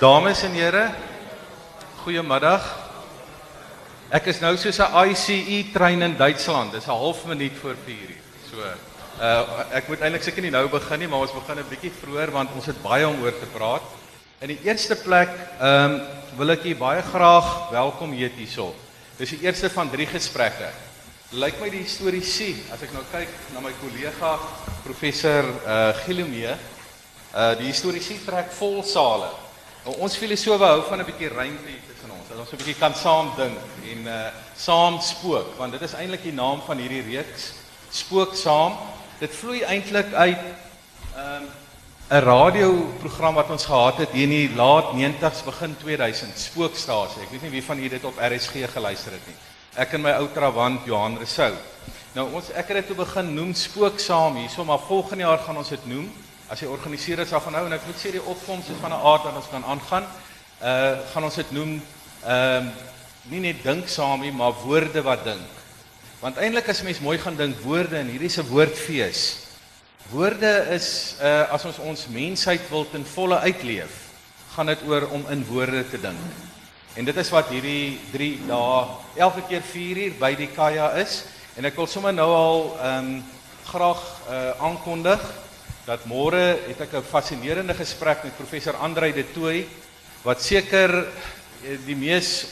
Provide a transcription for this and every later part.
Dames en here, goeiemiddag. Ek is nou soos 'n ICE trein in Duitsland. Dis 'n half minuut voor 4:00. So, uh ek moet eintlik seker nie nou begin nie, maar ons begin 'n bietjie vroeër want ons het baie om oor te praat. In die eerste plek, ehm um, wil ek u baie graag welkom heet hierso. Dis die eerste van 3 gesprekke. Lyk my die historiese, as ek nou kyk na my kollega professor uh Gilomee, uh die historiese trek vol sale. Nou, ons filosofe hou van 'n bietjie ruimte tussen ons. Dat ons 'n bietjie kan saam dink en uh saam spook, want dit is eintlik die naam van hierdie reeks, Spook saam. Dit vloei eintlik uit um 'n radioprogram wat ons gehad het hier in die laat 90s begin 2000, Spookstasie. Ek weet nie wie van julle dit op RSG geluister het nie. Ek en my ou trawant Johan Resou. Nou ons ek het dit toe begin noem Spook saam hierso, maar volgende jaar gaan ons dit noem as jy organiseer dit sal van nou en ek moet sê die opkoms is van 'n aard wat ons kan aangaan. Uh gaan ons dit noem ehm uh, nie net dink saam nie, maar woorde wat dink. Want eintlik as mens mooi gaan dink woorde en hierdie se woordfees. Woorde is uh as ons ons mensheid wil ten volle uitleef, gaan dit oor om in woorde te dink. En dit is wat hierdie 3 dae elke keer 4 uur by die Kaya is en ek wil sommer nou al ehm um, graag uh aankondig dat môre het ek 'n fascinerende gesprek met professor Andrei de Tooy wat seker eh, die mees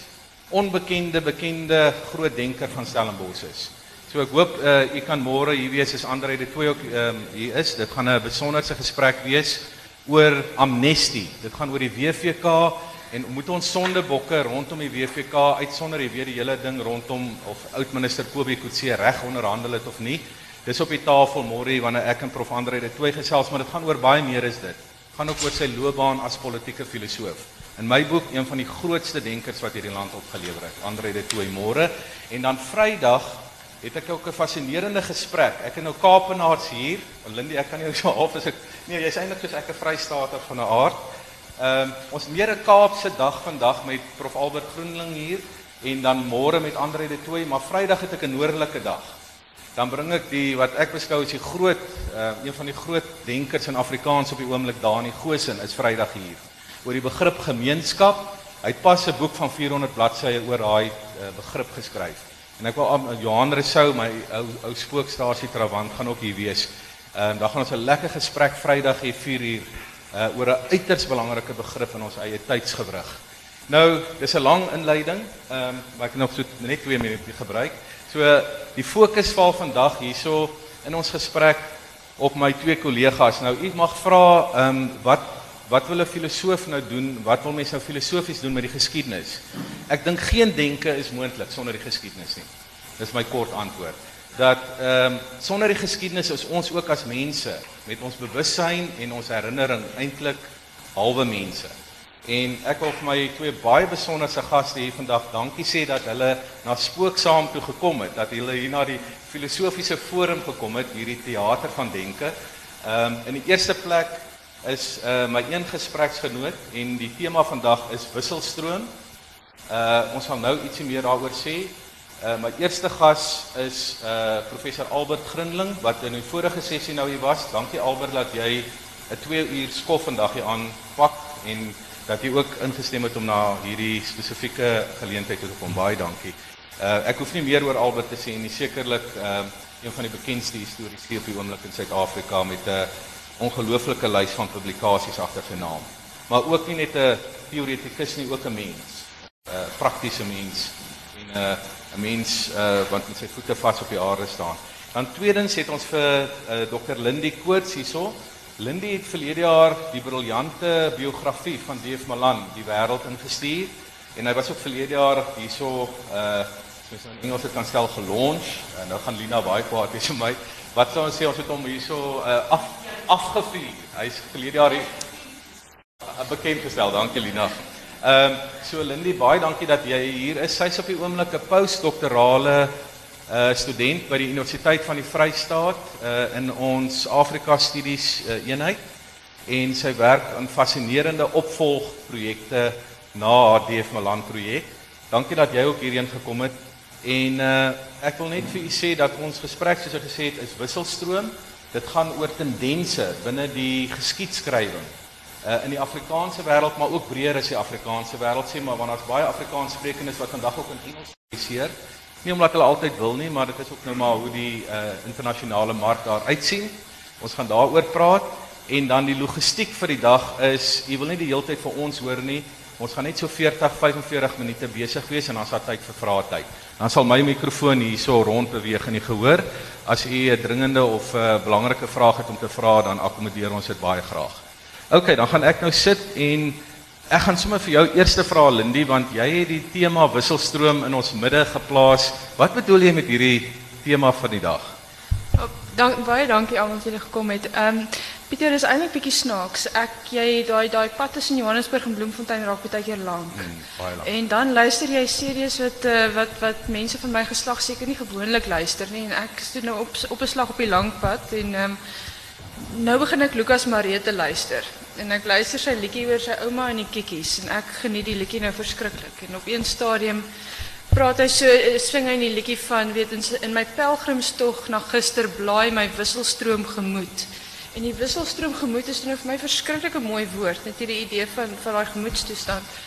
onbekende bekende groot denker van Stellenbosch is. So ek hoop uh, u kan môre hier wees as Andrei de Tooy ook um, hier is. Dit gaan 'n besonderse gesprek wees oor amnestie. Dit gaan oor die WVK en moet ons sondebokke rondom die WVK uitsonder jy weet die hele ding rondom of oud minister Kobie Kutse reg onderhandel het of nie. Dis op die tafel môre wanneer ek en prof Andre dit twee gesels, maar dit gaan oor baie meer as dit. Gaan ook oor sy loopbaan as politieke filosoof. In my boek een van die grootste denkers wat hierdie land opgelewer het, Andre de Tooy môre en dan Vrydag het ek ook 'n fascinerende gesprek. Ek en nou Kaapenaars hier, Lindy, ek kan jou so half as ek nee, jy's eintlik soos ek 'n Vrystaater van 'n aard. Ehm um, ons meer 'n Kaapse dag vandag met prof Albert Groenling hier en dan môre met Andre de Tooy, maar Vrydag het ek 'n noordelike dag dan bring ek die wat ek beskou as die groot uh, een van die groot denkers in Afrikaans op die oomblik daar in die Gosen is Vrydag hier oor die begrip gemeenskap. Hy het pas 'n boek van 400 bladsye oor daai uh, begrip geskryf. En ek wil aan Johan Resou my ou ou spookstasie Trawand gaan ook hier wees. Ehm uh, dan gaan ons 'n lekker gesprek Vrydag hier 4 uur uh, oor 'n uiters belangrike begrip in ons eie tydsgewrig. Nou, dis 'n lang inleiding, ehm um, maar ek het nog so net 2 minute gebruik. So die fokus val vandag hierso in ons gesprek op my twee kollegas. Nou u mag vra ehm um, wat wat wil 'n filosoof nou doen? Wat wil mense nou filosofies doen met die geskiedenis? Ek dink geen denke is moontlik sonder die geskiedenis nie. Dis my kort antwoord. Dat ehm um, sonder die geskiedenis is ons ook as mense met ons bewussyn en ons herinnering eintlik halwe mense. En ek wil vir my twee baie besonderse gaste hier vandag dankie sê dat hulle na Spooksaam toe gekom het, dat hulle hier na die filosofiese forum gekom het, hierdie teater van denke. Ehm um, in die eerste plek is uh my een gespreksgenoot en die tema vandag is wisselstroom. Uh ons gaan nou ietsie meer daaroor sê. Uh my eerste gas is uh professor Albert Grinling wat in die vorige sessie nou hier was. Dankie Albert dat jy 'n 2 uur skof vandag hier aan pak en dat jy ook ingestem het om na hierdie spesifieke geleentheid te kom. Baie dankie. Uh ek hoef nie meer oor Albert te sê nie. Sekerlik uh een van die bekendste historiese op die oomblik in Suid-Afrika met 'n ongelooflike lys van publikasies agter sy naam. Maar ook nie net 'n teoretikus nie, ook 'n mens. 'n uh, Praktiese mens en 'n uh, 'n mens uh wat met sy voete vas op die aarde staan. Dan tweedens het ons vir uh, Dr. Lindy Koorts hierso Lindy het verlede jaar die briljante biografie van D.F. Malan die wêreld ingestuur en hy was ook verlede jaar hierso uh soos in Engels dit kan stel gelons en nou gaan Lina baie kwaad wees vir my. Wat sou ons sê ons het hom hierso uh af afgevuur. Hy's verlede jaar hier bekend gestel. Dankie Lina. Ehm um, so Lindy baie dankie dat jy hier is. Sy's op die oomblik 'n postdoktorale uh, student by die Universiteit van die Vrystaat uh, in ons Afrika Studies uh, eenheid en sy werk aan fascinerende opvolgprojekte na haar DF Malan projek. Dankie dat jy ook hierheen gekom het en uh, ek wil net vir u sê dat ons gesprek soos ek gesê het is wisselstroom. Dit gaan oor tendense binne die geskiedskrywing uh, in die Afrikaanse wêreld, maar ook breër as die Afrikaanse wêreld sê, maar want daar's baie Afrikaanssprekendes wat vandag ook in Engels publiseer. Nie omdat hulle altyd wil nie, maar dit is ook nou maar hoe die uh, internasionale mark daar uitsien. Ons gaan daaroor praat en dan die logistiek vir die dag is, jy wil nie die hele tyd vir ons hoor nie. Ons gaan net so 40, 45 minute besig wees en dan sal tyd vir vrae tyd. Dan sal my mikrofoon hierso rond beweeg in die gehoor. As u 'n dringende of 'n uh, belangrike vraag het om te vra, dan akkommodeer ons dit baie graag. OK, dan gaan ek nou sit en ek gaan sommer vir jou eerste vra Lindy want jy het die tema wisselstroom in ons midde geplaas. Wat bedoel jy met hierdie tema van die dag? Oh, dank baie dankie almal wat julle gekom het. Ehm um, Pieter is eintlik bietjie snaaks. Ek jy daai daai pad tussen Johannesburg en Bloemfontein raak baie keer lank. Mm, baie lank. En dan luister jy series wat uh, wat wat mense van my geslag seker nie gewoonlik luister nie en ek sit nou op op 'n slag op die lang pad en ehm um, nou begin ek Lukas Maree te luister. En ek luister sy liedjie oor sy ouma en die kikkies en ek geniet die liedjie nou verskriklik. En op een stadium praat hy so swing hy in die liedjie van weet in, in my pelgrimstog na gister blaai my wisselstroom gemoed. En die wisselstroom gemoed is nou my verskriklike mooi woord, net hierdie idee van van daai gemoedstoestand.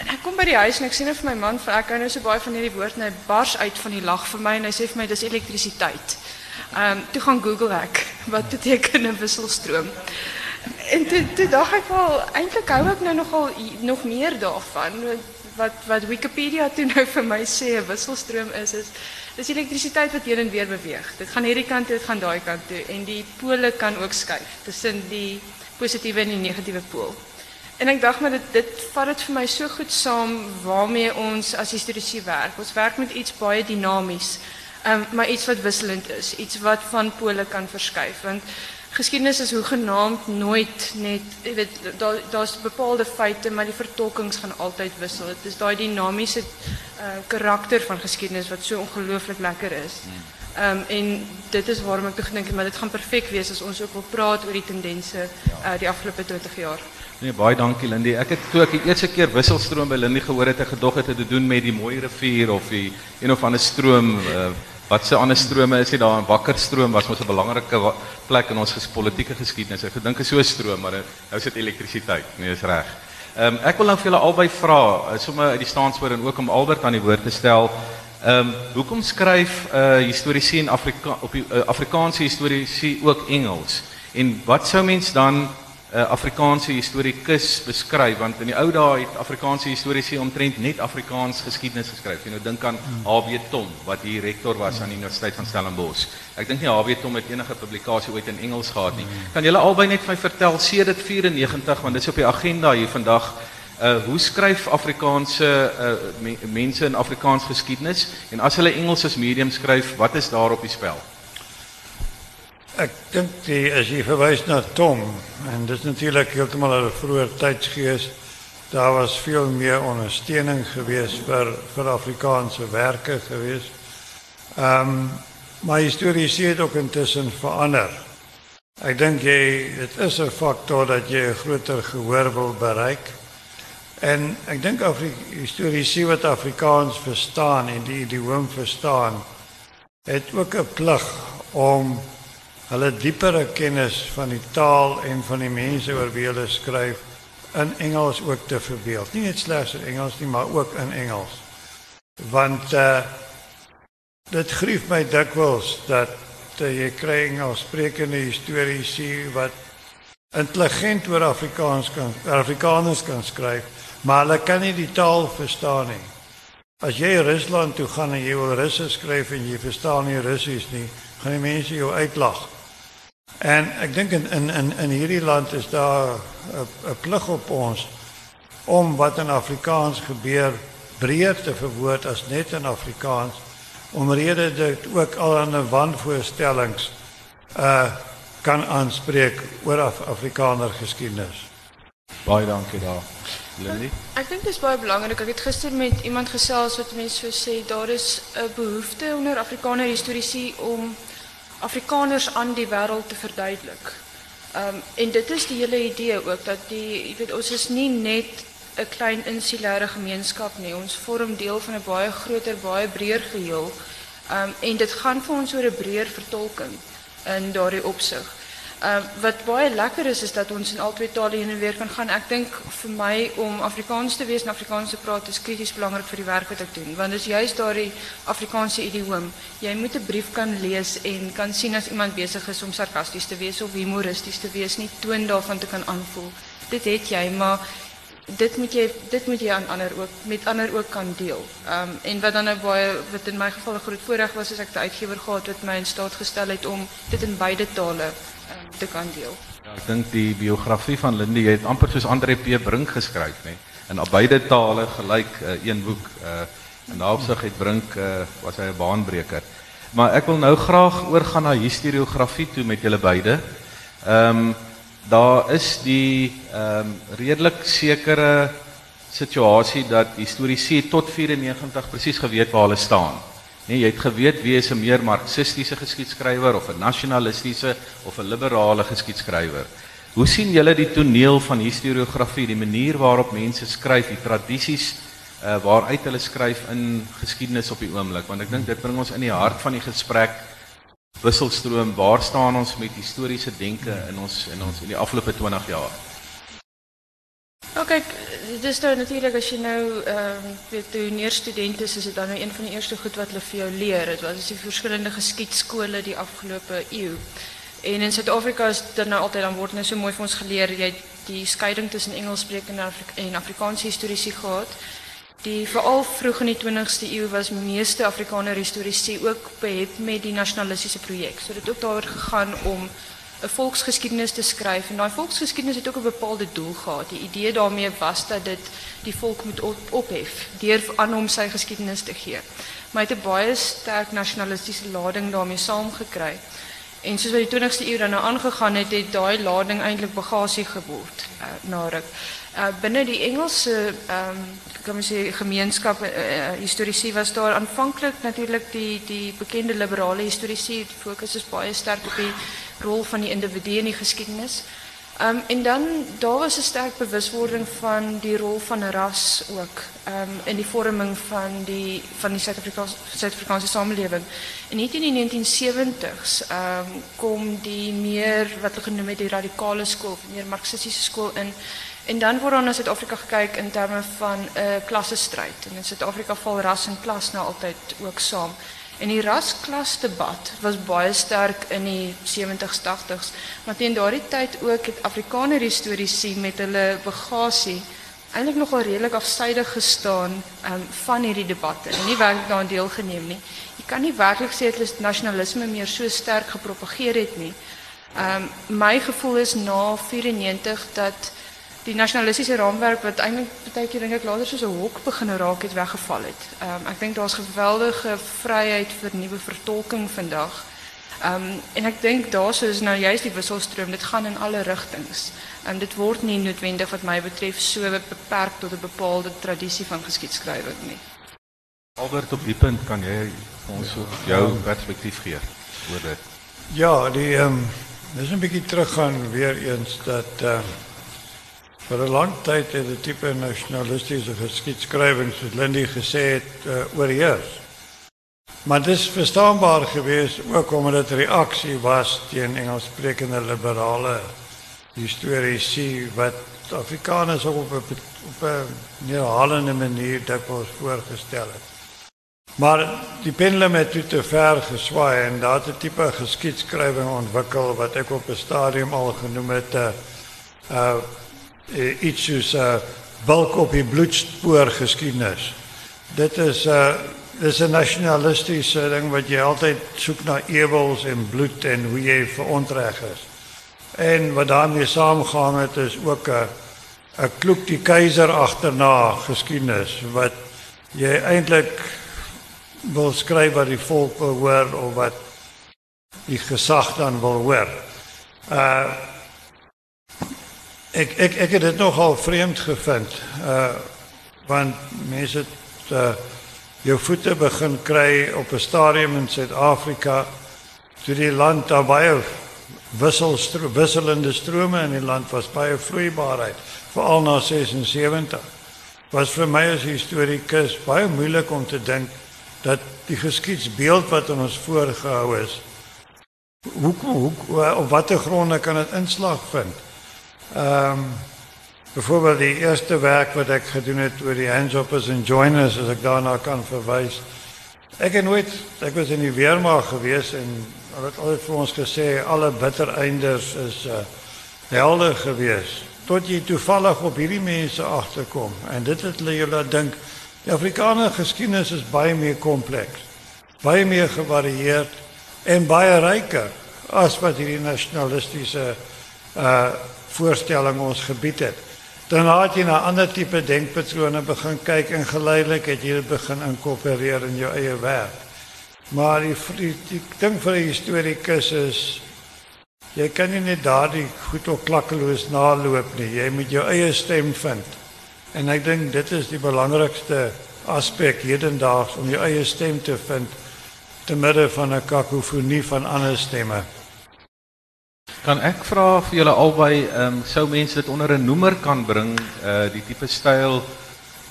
En ek kom by die huis en ek sien nou my man van ek hou nou so baie van hierdie woord en hy bars uit van die lag vir my en hy sê vir my dis elektrisiteit. Ehm um, toe gaan Google ek wat beteken 'n wisselstroom. En toe toe dink ek wel eintlik hou ek nou nogal nog meer daarvan wat wat Wikipedia toe nou vir my sê 'n wisselstroom is is Dis elektrisiteit wat heen en weer beweeg. Dit gaan hierdie kant toe, dit gaan daai kant toe en die pole kan ook skuif tussen die positiewe en die negatiewe pool. En ek dink maar dit dit vat dit vir my so goed saam waarmee ons as historiese werk. Ons werk met iets baie dinamies. Ehm um, maar iets wat wisselend is, iets wat van pole kan verskuif want geschiedenis is hoegenaamd nooit net, jy weet, daar daar's bepaalde feite, maar die vertolkings gaan altyd wissel. Dit is daai dinamiese uh karakter van geschiedenis wat so ongelooflik lekker is. Ehm um, en dit is waarom ek gedink maar dit gaan perfek wees as ons ook wil praat oor die tendense uh die afgelope 20 jaar. Nee, baie dankie Lindy. Ek het toe ek die eerste keer wisselstroom by Lindy gehoor het, ek gedog het dit te doen met die mooi rivier of die een of ander stroom uh wat se ander strome is nie daar in Wakkerstroom was mos 'n belangrike plek in ons ges politieke geskiedenis. Ek gedink is so 'n stroom, maar nou is dit elektrisiteit. Nee, is reg. Ehm um, ek wil nou vir julle albei vra, uh, sommer uit die staanswoord en ook om Albert aan die woord te stel. Ehm um, hoekom skryf 'n uh, historiese in Afrika op die uh, Afrikaanse historiese ook Engels? En wat sou mens dan uh, Afrikaanse historikus beskryf want in die ou dae het Afrikaanse historiese omtrent net Afrikaans geskiedenis geskryf. Jy nou dink aan H.W. Tom wat hier rektor was aan die Universiteit van Stellenbosch. Ek dink nie H.W. Tom het enige publikasie ooit in Engels gehad nie. Kan julle albei net vir my vertel sedert 94 want dit is op die agenda hier vandag. Uh hoe skryf Afrikaanse uh me, mense in Afrikaans geskiedenis en as hulle Engels as medium skryf, wat is daar op die spel? Ek dink die as jy verwys na Tom en dit is natuurlik heeltemal 'n vroeë tydsgees. Daar was veel meer ondersteuning gewees vir vir Afrikaanse werke gewees. Ehm um, my storie sê dit ook intussen verander. Ek dink jy dit is 'n faktor dat jy 'n groter gehoor wil bereik. En ek dink Afrika storie sê wat Afrikaans verstaan en die idioom verstaan het ook 'n plig om hulle diepere kennis van die taal en van die mense oor wie hulle skryf in Engels ook te verbeeld. Nie net slegs in Engels nie, maar ook in Engels. Want uh dit grief my dikwels dat uh, jy kry Engels sprekende historiese wat intelligent oor Afrikaans kan Afrikaners kan skryf, maar hulle kan nie die taal verstaan nie. As jy Rusland toe gaan en jy wil Russies skryf en jy verstaan nie Russies nie, gaan die mense jou uitlag. En ek dink in in in in hierdie land is daar 'n plig op ons om wat in Afrikaans gebeur breër te verwoord as net in Afrikaans omrede dit ook al aan 'n wanvoorstellings uh kan aanspreek oor Af Afrikaner geskiedenis. Baie dankie daar. Lindy. Ek dink dit is baie belangrik. Ek het gister met iemand gesels wat mense so sê daar is 'n behoefte onder Afrikaner historiese om Afrikaners aan die wêreld te verduidelik. Ehm um, en dit is die hele idee ook dat die jy weet ons is nie net 'n klein insulêre gemeenskap nie. Ons vorm deel van 'n baie groter, baie breër geheel. Ehm um, en dit gaan vir ons oor 'n breër vertolking in daardie opsig. Uh, wat baie lekker is is dat ons in al twee tale heen en weer kan gaan. Ek dink vir my om Afrikaans te wees en Afrikaans te praat is krities belangrik vir die werk wat ek doen, want dit is juist daardie Afrikaanse idioom. Jy moet 'n brief kan lees en kan sien as iemand besig is om sarkasties te wees of humoristies te wees, nie toon daarvan te kan aanvoel. Dit het jy, maar dit moet jy dit moet aan ander ook met ander ook kan deel. Ehm en wat dan nou baie wat in my geval 'n groot voorreg was as ek 'n uitgewer gehad wat my in staat gestel het om dit in beide tale te kan deel. Ja, ek dink die biografie van Lindy het amper soos Andre P Brink geskryf, nê. In beide tale gelyk uh, een boek uh en daaropsig het Brink uh was hy 'n baanbreker. Maar ek wil nou graag oorgaan na historiografie toe met julle beide. Ehm um, daar is die ehm um, redelik sekere situasie dat historiese tot 94 presies geweet waar hulle staan. Nee, jy het geweet wie is 'n meer marxistiese geskiedskrywer of 'n nasionalistiese of 'n liberale geskiedskrywer. Hoe sien julle die toneel van historiografie, die manier waarop mense skryf, die tradisies uh, waaruit hulle skryf in geskiedenis op die oomblik? Want ek dink dit bring ons in die hart van die gesprek. Wisselstroom, waar staan ons met historiese denke in ons in ons in die afgelope 20 jaar? Nou kijk, het is nou natuurlijk als je nou, uh, weet, toen student is, is het dan nou een van de eerste goed wat hulle vir jou leer. Het was die verschillende geskiedskole die afgelopen eeuw. En in Zuid-Afrika is dat nou altijd, dan wordt nou zo mooi voor ons geleerd, jy die scheiding tussen Engels sprekende en, en Afrikaanse historici gehad. Die vooral vroeg in die 20ste eeuw was meeste Afrikaner historici ook behep met die nationalistische project. So dit ook daar gegaan om 'n volksgeskiedenis te skryf en daai volksgeskiedenis het ook 'n bepaalde doel gehad. Die idee daarmee was dat dit die volk moet op, ophef deur aan hom sy geskiedenis te gee. Maar het 'n baie sterk nasionalistiese lading daarmee saamgekry. En soos wat die 20ste eeu dan nou aangegaan het, het daai lading eintlik bagasie geword uh, na ruk. Uh, binne die Engelse ehm um, sê gemeenskap uh, historiese was daar aanvanklik natuurlik die die bekende liberale historiese fokus is baie sterk op die rol van die individu in die geskiedenis. Um, en dan daar was 'n sterk bewuswording van die rol van ras ook um, in die vorming van die van die Suid-Afrikaanse Suid-Afrikaanse samelewing. En in die 1970s um, kom die meer wat hulle genoem het die radikale skool, meer marxistiese skool in. En dan word dan na Suid-Afrika gekyk in terme van uh, klassestryd. En in Suid-Afrika val ras en klas nou altyd ook saam. En die rasklasdebat was baie sterk in die 70s 80s, maar teen daardie tyd ook het Afrikaner historiese met hulle bagasie eintlik nogal redelik afsydig gestaan um, van hierdie debatte. Nie werklik daaraan deelgeneem nie. Jy kan nie werklik sê dat nasionalisme meer so sterk gepropageer het nie. Ehm um, my gevoel is na 94 dat die nasionalistiese raamwerk wat eintlik baie keer dink ek later soos 'n hok begin raak het weggeval het. Ehm um, ek dink daar's geweldige vryheid vir nuwe vertolking vandag. Ehm um, en ek dink daarso is nou juist die wisselstroom. Dit gaan in alle rigtings. Ehm um, dit word nie noodwendig wat my betref so beperk tot 'n bepaalde tradisie van geskiedskrywing nie. Albert op die punt kan jy ons ja, jou perspektief gee oor dit? Ja, die ehm um, dis 'n bietjie teruggaan weer eens dat ehm uh, Vir 'n lang tyd het die tipe nasionalistiese geskiedskrywing soos Lindy gesê het uh, oorheers. Maar dit is verstaanbaar geweest ook omdat dit reaksie was teen Engelssprekende liberale historiese wat Afrikaners op op op 'n neerhalende manier dikwels voorgestel het. Maar die pendulum het te ver geswaai en daar het 'n tipe geskiedskrywing ontwikkel wat ek op 'n stadium al genoem het 'n uh, eh, uh iets soos 'n uh, bulk op die bloedspoor geskiedenis. Dit is 'n uh, dis 'n nasionalistiese ding wat jy altyd soek na ewels en bloed en hoe jy verontreg is. En wat daarmee saamgaan het is ook 'n 'n kloek die keiser agterna geskiedenis wat jy eintlik wil skryf wat die volk wil hoor of wat die gesag dan wil hoor. Uh Ek ek ek het dit nogal vreemd gevind. Uh want mense het uh jou voete begin kry op 'n stadium in Suid-Afrika toe die land daar baie wisselstroom wisselende strome in die land was baie vloeibaarheid veral na 76 was vir my as historikus baie moeilik om te dink dat die geskiedsbeeld wat ons voorgehou is hoe hoe op watter gronde kan dit inslag vind? Um, byvoorbeeld die eerste werk wat ek gedoen het oor die handjobbers en joiners as ek daarna kan verwys. Ek het nooit ek was in die weermag gewees en hulle het altyd vir ons gesê alle bittereinders is uh, helde gewees tot jy toevallig op hierdie mense agterkom en dit het hulle julle dink die Afrikaner geskiedenis is baie meer kompleks baie meer gevarieerd en baie ryker as wat hierdie nasionalistiese uh voorstelling ons gebied het. Dan het jy na ander tipe denkpatrone begin kyk en geleidelik het jy dit begin inkorporeer in jou eie werk. Maar die, die, die ding vir 'n historikus is jy kan nie net daardie goed op klakkeloos naloop nie. Jy moet jou eie stem vind. En ek dink dit is die belangrikste aspek hedendaags om jou eie stem te vind te midde van 'n kakofonie van ander stemme. Kan ek vra vir julle albei, ehm um, sou mense dit onder 'n noemer kan bring, uh die tipe styl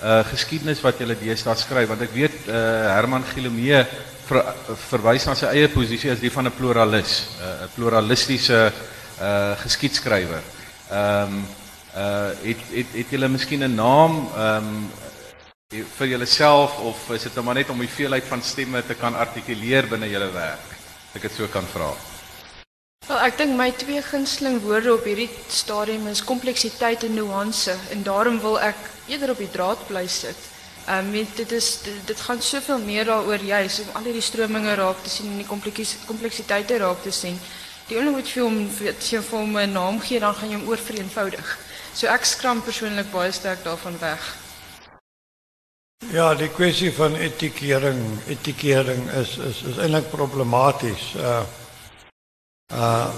uh geskiedenis wat julle deesdae skryf, want ek weet uh Herman Gilomee ver, verwys na sy eie posisie as die van 'n pluralis, 'n uh, pluralistiese uh geskiedskrywer. Ehm um, uh het het het julle miskien 'n naam ehm um, vir julleself of is dit nou net om die veelheid van stemme te kan artikuleer binne julle werk? Ek dit so kan vra. Wel, ek dink my twee gunsteling woorde op hierdie stadium is kompleksiteit en nuance en daarom wil ek eerder op die draad bly sit. Ehm um, dit is dit, dit gaan soveel meer daaroor juis om al hierdie strominge raak te sien en die kompleksiteite raak te sien. Die enige wat vir hom vir hom 'n naam gee, dan gaan jy hom oor vereenvoudig. So ek skram persoonlik baie sterk daarvan weg. Ja, die kwessie van etikering, etikering is is is eintlik problematies. Uh uh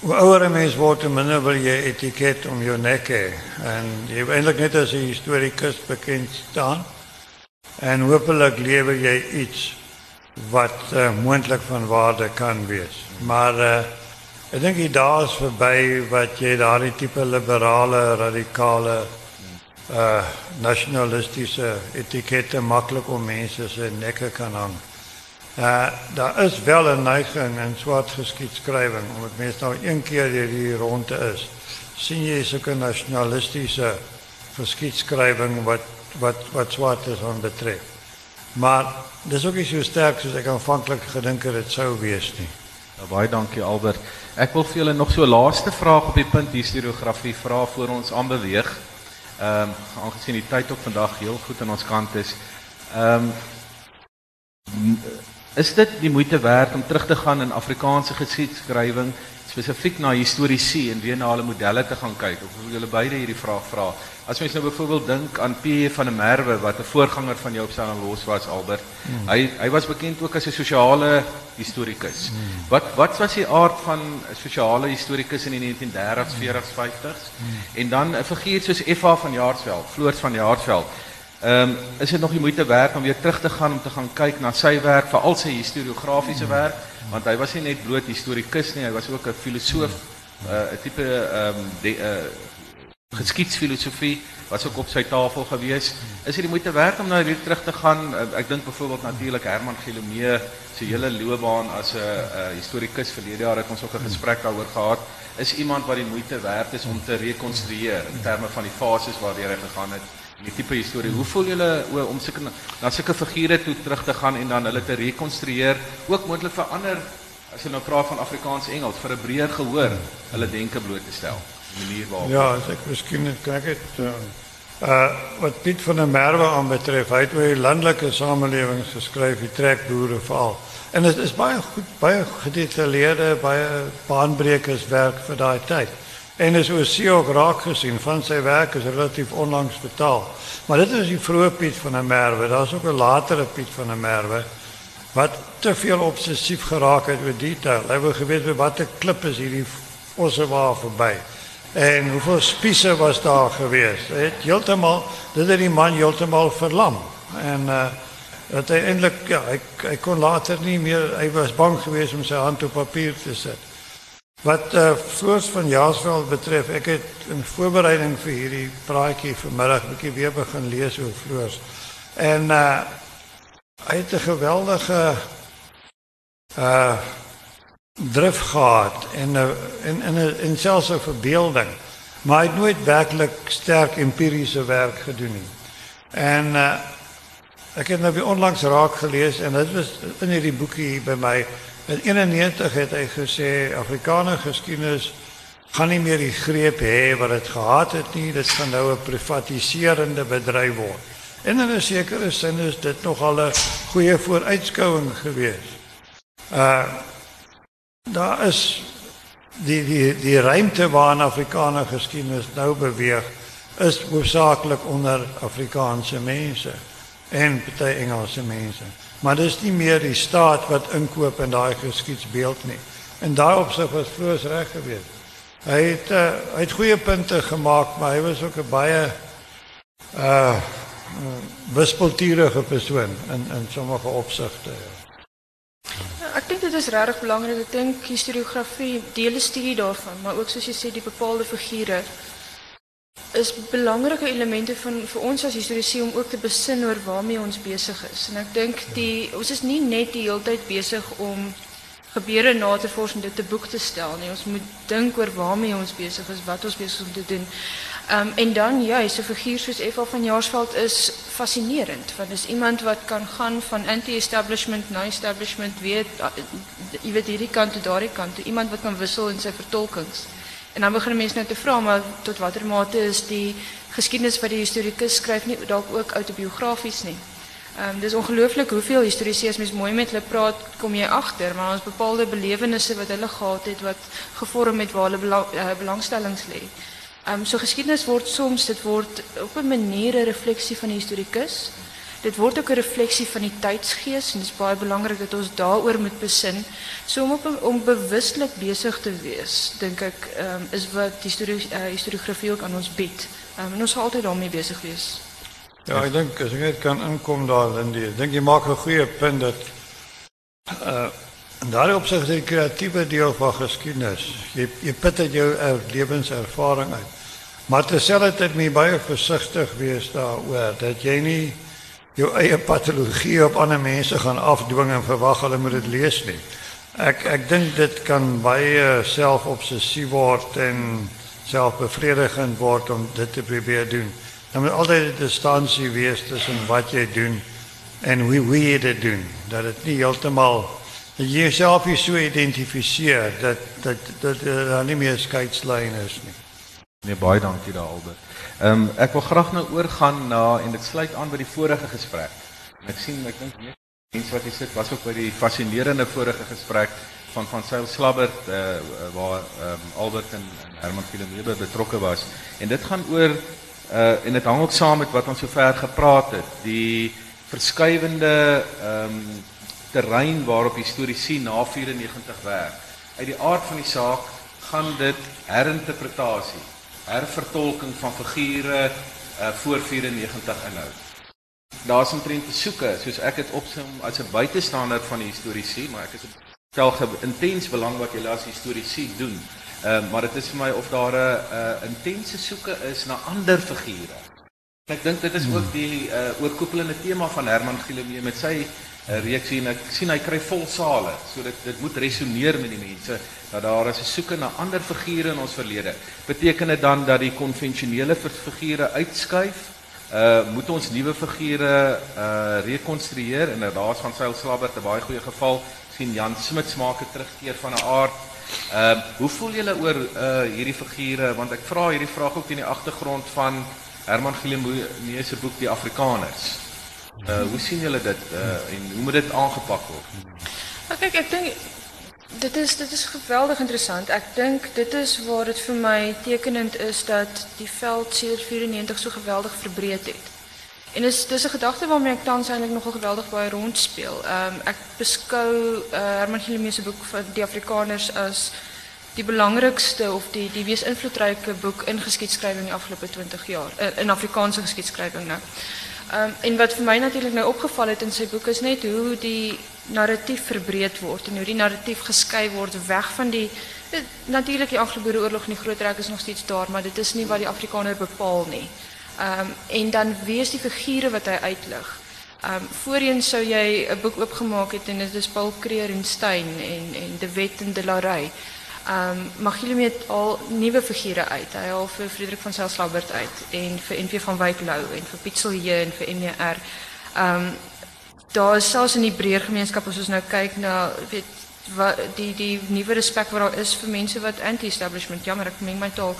hoe ouer 'n mens word, hoe minder wil jy etiket om jou nek hê en jy eintlik net as 'n historikus bekend staan. En hopelik lewer jy iets wat uh, moontlik van waarde kan wees. Maar uh ek dink die dae is verby wat jy daardie tipe liberale, radikale uh nasionalistiese etikette maklik om mense se nekke kan hang. Uh daar is wel 'n neiging in swart geskiedskrywing omdat mense nou een keer hierdie ronde is. sien jy sulke nasionalistiese geskiedskrywing wat wat wat swart is aan betref. Maar dis ook nie so sterk soos ek aanvanklik gedink het dit sou wees nie. Nou, baie dankie Albert. Ek wil vir julle nog so 'n laaste vraag op die punt historiografie vra voor ons aanbeweeg. Ehm um, aangesien die tyd ook vandag heel goed aan ons kant is. Ehm um, is dit die moeite werd om terug te gaan in Afrikaanse geskiedskrywing spesifiek na historiese en weer na hulle modelle te gaan kyk? Of wil julle beide hierdie vraag vra? As mens nou byvoorbeeld dink aan P.J. van der Merwe wat 'n voorganger van jou op Stellenbosch was Albert. Hmm. Hy hy was bekend ook as 'n sosiale historikus. Hmm. Wat wat was die aard van 'n sosiale historikus in die 1930s, 40s, 50s? Hmm. En dan 'n figuur soos Effa van Jaarsveld, Floors van Jaarsveld. Ehm um, is dit nog die moeite werd om weer terug te gaan om te gaan kyk na sy werk, veral sy historiografiese hmm. werk, want hy was nie net bloot historikus nie, hy was ook 'n filosoof, hmm. uh, 'n tipe ehm um, uh, geskiedsfilosofie was ook op sy tafel gewees. Is dit die moeite werd om nou hier terug te gaan? Eh, ek dink byvoorbeeld natuurlik Herman Gilomee se hele loopbaan as 'n uh, historikus verlede jaar het ons ook 'n gesprek daaroor gehad. Is iemand wat die moeite werd is om te rekonstrueer in terme van die fases waardeur hy gegaan het die tipe historie. Hoe voel julle om sulke na sulke figure toe terug te gaan en dan hulle te rekonstrueer, ook moontlik vir ander as jy nou praat van Afrikaans Engels vir 'n breër gehoor, hulle denke bloot te stel? manier waarop Ja, as ek miskien kyk het uh, uh wat Piet van der Merwe aanbetref, hy het oor die landelike samelewings geskryf, die. En dit is baie goed, baie gedetailleerde, baanbrekers werk vir daai tyd. En is oor see ook raak gesien van sy werk is relatief onlangs vertaal. Maar dit is die vroeë Piet van der Merwe. Daar's ook 'n latere Piet van der Merwe wat te veel obsessief geraak het oor detail. Hy wou geweet watter klip is hierdie waar verby. En hoeveel spiese was daar geweest? Het heeltemal, dit het die man heeltemal verlam. En uh eintlik ja, hy kon later nie meer hy was bang geweest om sy hand op papier te sit. Wat uh Floors van Jaarsveld betref, ek het in voorbereiding vir hierdie praatjie vanmiddag 'n bietjie weer begin lees oor Floors. En uh hy het 'n geweldige uh drif gehad en en en en selfs 'n verbeelding. Maar hy het nooit werklik sterk empiriese werk gedoen nie. En uh, ek het nou weer onlangs raak gelees en dit was in hierdie boekie by my in 91 het hy gesê Afrikaner geskiedenis gaan nie meer die greep hê wat dit gehad het nie. Dit gaan nou 'n privatiserende bedryf word. En in 'n sekere sin is dit nogal 'n goeie vooruitskouing geweest. Uh daar is die die die ruimte waarin Afrikaner geskiedenis nou beweeg is hoofsaaklik onder Afrikaanse mense en party Engelse mense. Maar dis nie meer die staat wat inkoop in daai geskiedsbeeld nie. En daarop sou was Floos reg geweest. Hy het uh, hy het goeie punte gemaak, maar hy was ook 'n baie uh wispelturige persoon in in sommige opsigte. Ja, dit is regtig belangrik. Ek dink historiografie deel 'n studie daarvan, maar ook soos jy sê die bepaalde figure is belangrike elemente van vir ons as historiese om ook te besin oor waarmee ons besig is. En ek dink die ons is nie net die hele tyd besig om gebeure na te vors en dit te boek te stel nie. Ons moet dink oor waarmee ons besig is, wat ons besig om te doen. Um, en dan juist, een figuur zoals van Jaarsveld is fascinerend. Want is iemand wat kan gaan van anti-establishment naar establishment, weet, je weet hierdie kant tot daardie kant, iemand wat kan wisselen in zijn vertolkings. En dan beginnen mensen nou te vragen, maar tot wat mate is die geschiedenis van die historicus schrijft niet ook autobiografisch niet. Um, dus ongelooflijk hoeveel historici als mooi met hulle praat, kom je achter. Maar ons bepaalde belevenissen wat hulle gehad het, wat gevormd met waar hulle uh, belangstellings liggen. Um, so geschiedenis wordt soms, dit wordt op een manier een reflectie van de historicus. Dit wordt ook een reflectie van die tijdsgeest. En het is baie belangrijk dat ons daarover moet besin. So om, op, om bewustelijk bezig te wees, denk ik, um, is wat historie, uh, historiografie ook aan ons biedt. Um, en ons zal altijd daarmee bezig wees. Ja, ik denk, als ik net kan inkomen daar, in die, ik denk je maakt een goede punt dat... Uh, En daarop sê die kreatiewe deel van geskiedenis. Jy jy put uit jou uh, lewenservaring uit. Maar terselfdertyd moet jy baie versigtig wees daaroor dat jy nie jou eie patologie op ander mense gaan afdwing en verwag hulle moet dit lees nie. Ek ek dink dit kan baie selfobsessief word en selfbevredigend word om dit te probeer doen. Dan moet altyd 'n distansie wees tussen wat jy doen en hoe hoe jy dit doen. Dat dit nie heeltemal dat jy jouself hier so identifiseer dat dat dat daar nie meer skeidslyn is nie. Nee, baie dankie daar Albert. Ehm um, ek wil graag nou oorgaan na en dit sluit aan by die vorige gesprek. En ek sien ek dink mense wat hier sit was ook by die fascinerende vorige gesprek van van Seil Slabbert uh, waar ehm um, Albert en, en Herman Philomebe betrokke was. En dit gaan oor uh en dit hang ook saam met wat ons sover gepraat het, die verskywende ehm um, terrein waarop historiese na 94 werk. Uit die aard van die saak gaan dit herinterpretasie, hervertolking van figure uh, voor 94 inhou. Daar's omtrent te soeke, soos ek dit opsom as 'n buitestander van die historiese, maar ek is tel intens belang wat julle as historiese doen. Ehm uh, maar dit is vir my of daar 'n uh, intense soeke is na ander figure. Ek dink dit is ook die uh, oorkoepelende tema van Herman Gilomee met sy 'n reeks en ek sien hy kry vol sale. So dit dit moet resoneer met die mense dat daar is 'n soeke na ander figure in ons verlede. Beteken dit dan dat die konvensionele figure uitskuif? Uh moet ons nuwe figure uh rekonstrueer en daar's van Seil Slabbert 'n baie goeie geval. sien Jan Smits maak 'n terugkeer van 'n aard. Uh hoe voel julle oor uh hierdie figure want ek vra hierdie vraag ook in die agtergrond van Herman Gilmoe se boek Die Afrikaners. Uh, hoe zien jullie dat uh, en hoe moet dit aangepak worden? Nou, kijk, ik denk, dit is, dit is geweldig interessant. Ik denk, dit is waar het voor mij tekenend is dat die veld sedert 94 zo geweldig verbreed heeft. En het is een gedachte waarmee ik dan eigenlijk nogal geweldig bij rondspeel. Um, ik beschouw uh, Herman Gillemese boek van Die Afrikaners als die belangrijkste of die, die meest invloedrijke boek in geschiedschrijving in de afgelopen 20 jaar. Uh, in Afrikaanse geschiedschrijving. Nou. Um, en wat voor mij natuurlijk nou opgevallen het in zijn boek is net hoe die narratief verbreed wordt en hoe die narratief geskei wordt weg van die. Natuurlijk, die Anglo-Boereoorlog en die groot rek is nog steeds daar, maar dit is niet wat die Afrikaner bepaalt. Um, en dan wees die figuren wat hij uitlegt. Ehm um, voorheen sou jy 'n boek oopgemaak het en dit is Paul Creer en Stein en en De Wet en De Larey. Ehm um, mag jullie met al nuwe figure uit. Hy haal vir Frederik van Selslabbert uit en vir NV van Wyk Lou en vir Pixel J en vir NR. Ehm um, daar is selfs in die breër gemeenskap as ons nou kyk na weet wat die die nuwe respek wat daar is vir mense wat anti-establishment jammer ek meng my taal.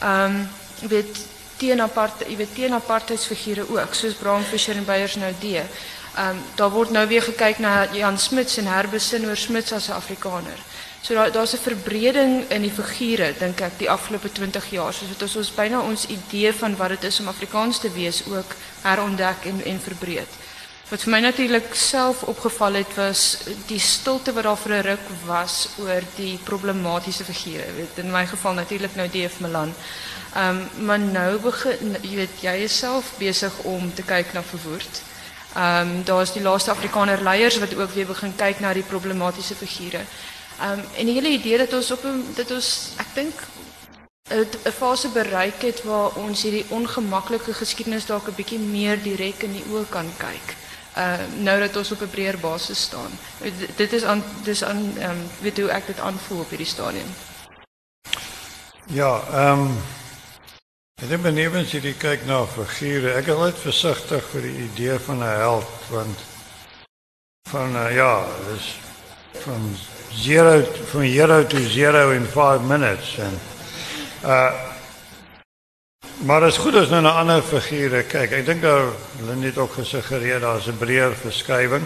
Ehm um, weet teen apart jy weet teen apartheidsfigure ook soos Bram Fischer en Beyers nou die. Ehm daar word nou weer gekyk na Jan Smuts en herbesin oor Smuts as 'n Afrikaner. So daar daar's 'n verbreding in die figure dink ek die afgelope 20 jaar. So dit is ons byna ons idee van wat dit is om Afrikaans te wees ook herontdek en en verbreed. Wat vir my natuurlik self opgeval het was die stilte wat daar vir 'n ruk was oor die problematiese figure. In my geval natuurlik nou DF Milan. Ehm maar nou begin jy weet jy besig om te kyk na verwoord. Ehm um, daar's die laaste Afrikaner leiers wat ook weer begin kyk na die problematiese figure. Um, en die hele idee dat ons op dit ons ek dink 'n fase bereik het waar ons hierdie ongemaklike geskiedenis dalk 'n bietjie meer direk in die oë kan kyk. Uh nou dat ons op 'n breër basis staan. Dit is aan dis aan ehm um, weet hoe ek dit aanvoel op hierdie stadium. Ja, ehm um, ek dink benewens hierdie kyk na figure, ek is altyd versigtig vir die idee van 'n held want van uh, ja, dis van zero from zero to zero in 5 minutes en uh maar as goed as nou na ander figure kyk. Ek dink daar hulle net ook gesuggereer daar's 'n breër verskywing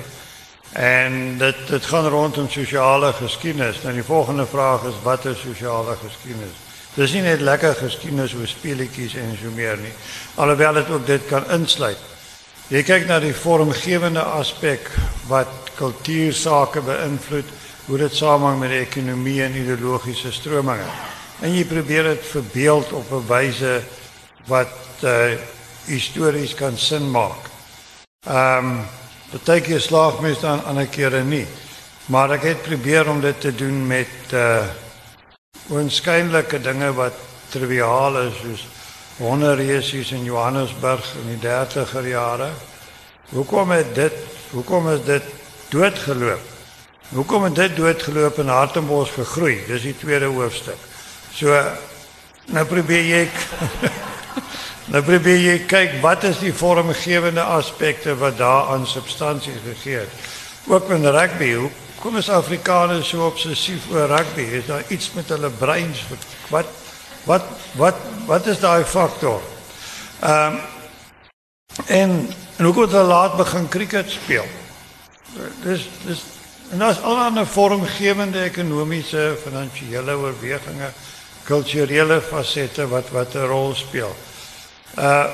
en dit dit gaan rondom sosiale geskiedenis nou die volgende vraag is wat is sosiale geskiedenis dis nie net lekker geskiedenis oor speletjies en so meer nie alhoewel dit ook dit kan insluit. Jy kyk na die vormgewende aspek wat kultuursake beïnvloed hoe dit samehang met die ekonomie en ideologiese strominge. En jy probeer dit verbeeld op 'n wyse wat uh histories kan sin maak. Ehm um, keer slaag mens dan ander kere nie. Maar ek het probeer om dit te doen met uh onskynlike dinge wat triviaal is soos wonderresies in Johannesburg in die 30er jare. Hoekom het dit is dit doodgeloop? Hoekom het dit doodgeloop en Hartenbos gegroei? Dis die tweede hoofstuk. So nou probeer jy nou probeer jy kyk wat is die vormgewende aspekte wat daar aan substansie gegee het. Ook in rugby, hoekom is Afrikaners so obsessief oor rugby? Is daar iets met hulle breins wat wat wat wat is daai faktor? Ehm en en hoekom het hulle laat begin cricket speel? Dis dis En daar's allerlei vormgewende ekonomiese, finansiële oorwegings, kulturele fasette wat wat 'n rol speel. Uh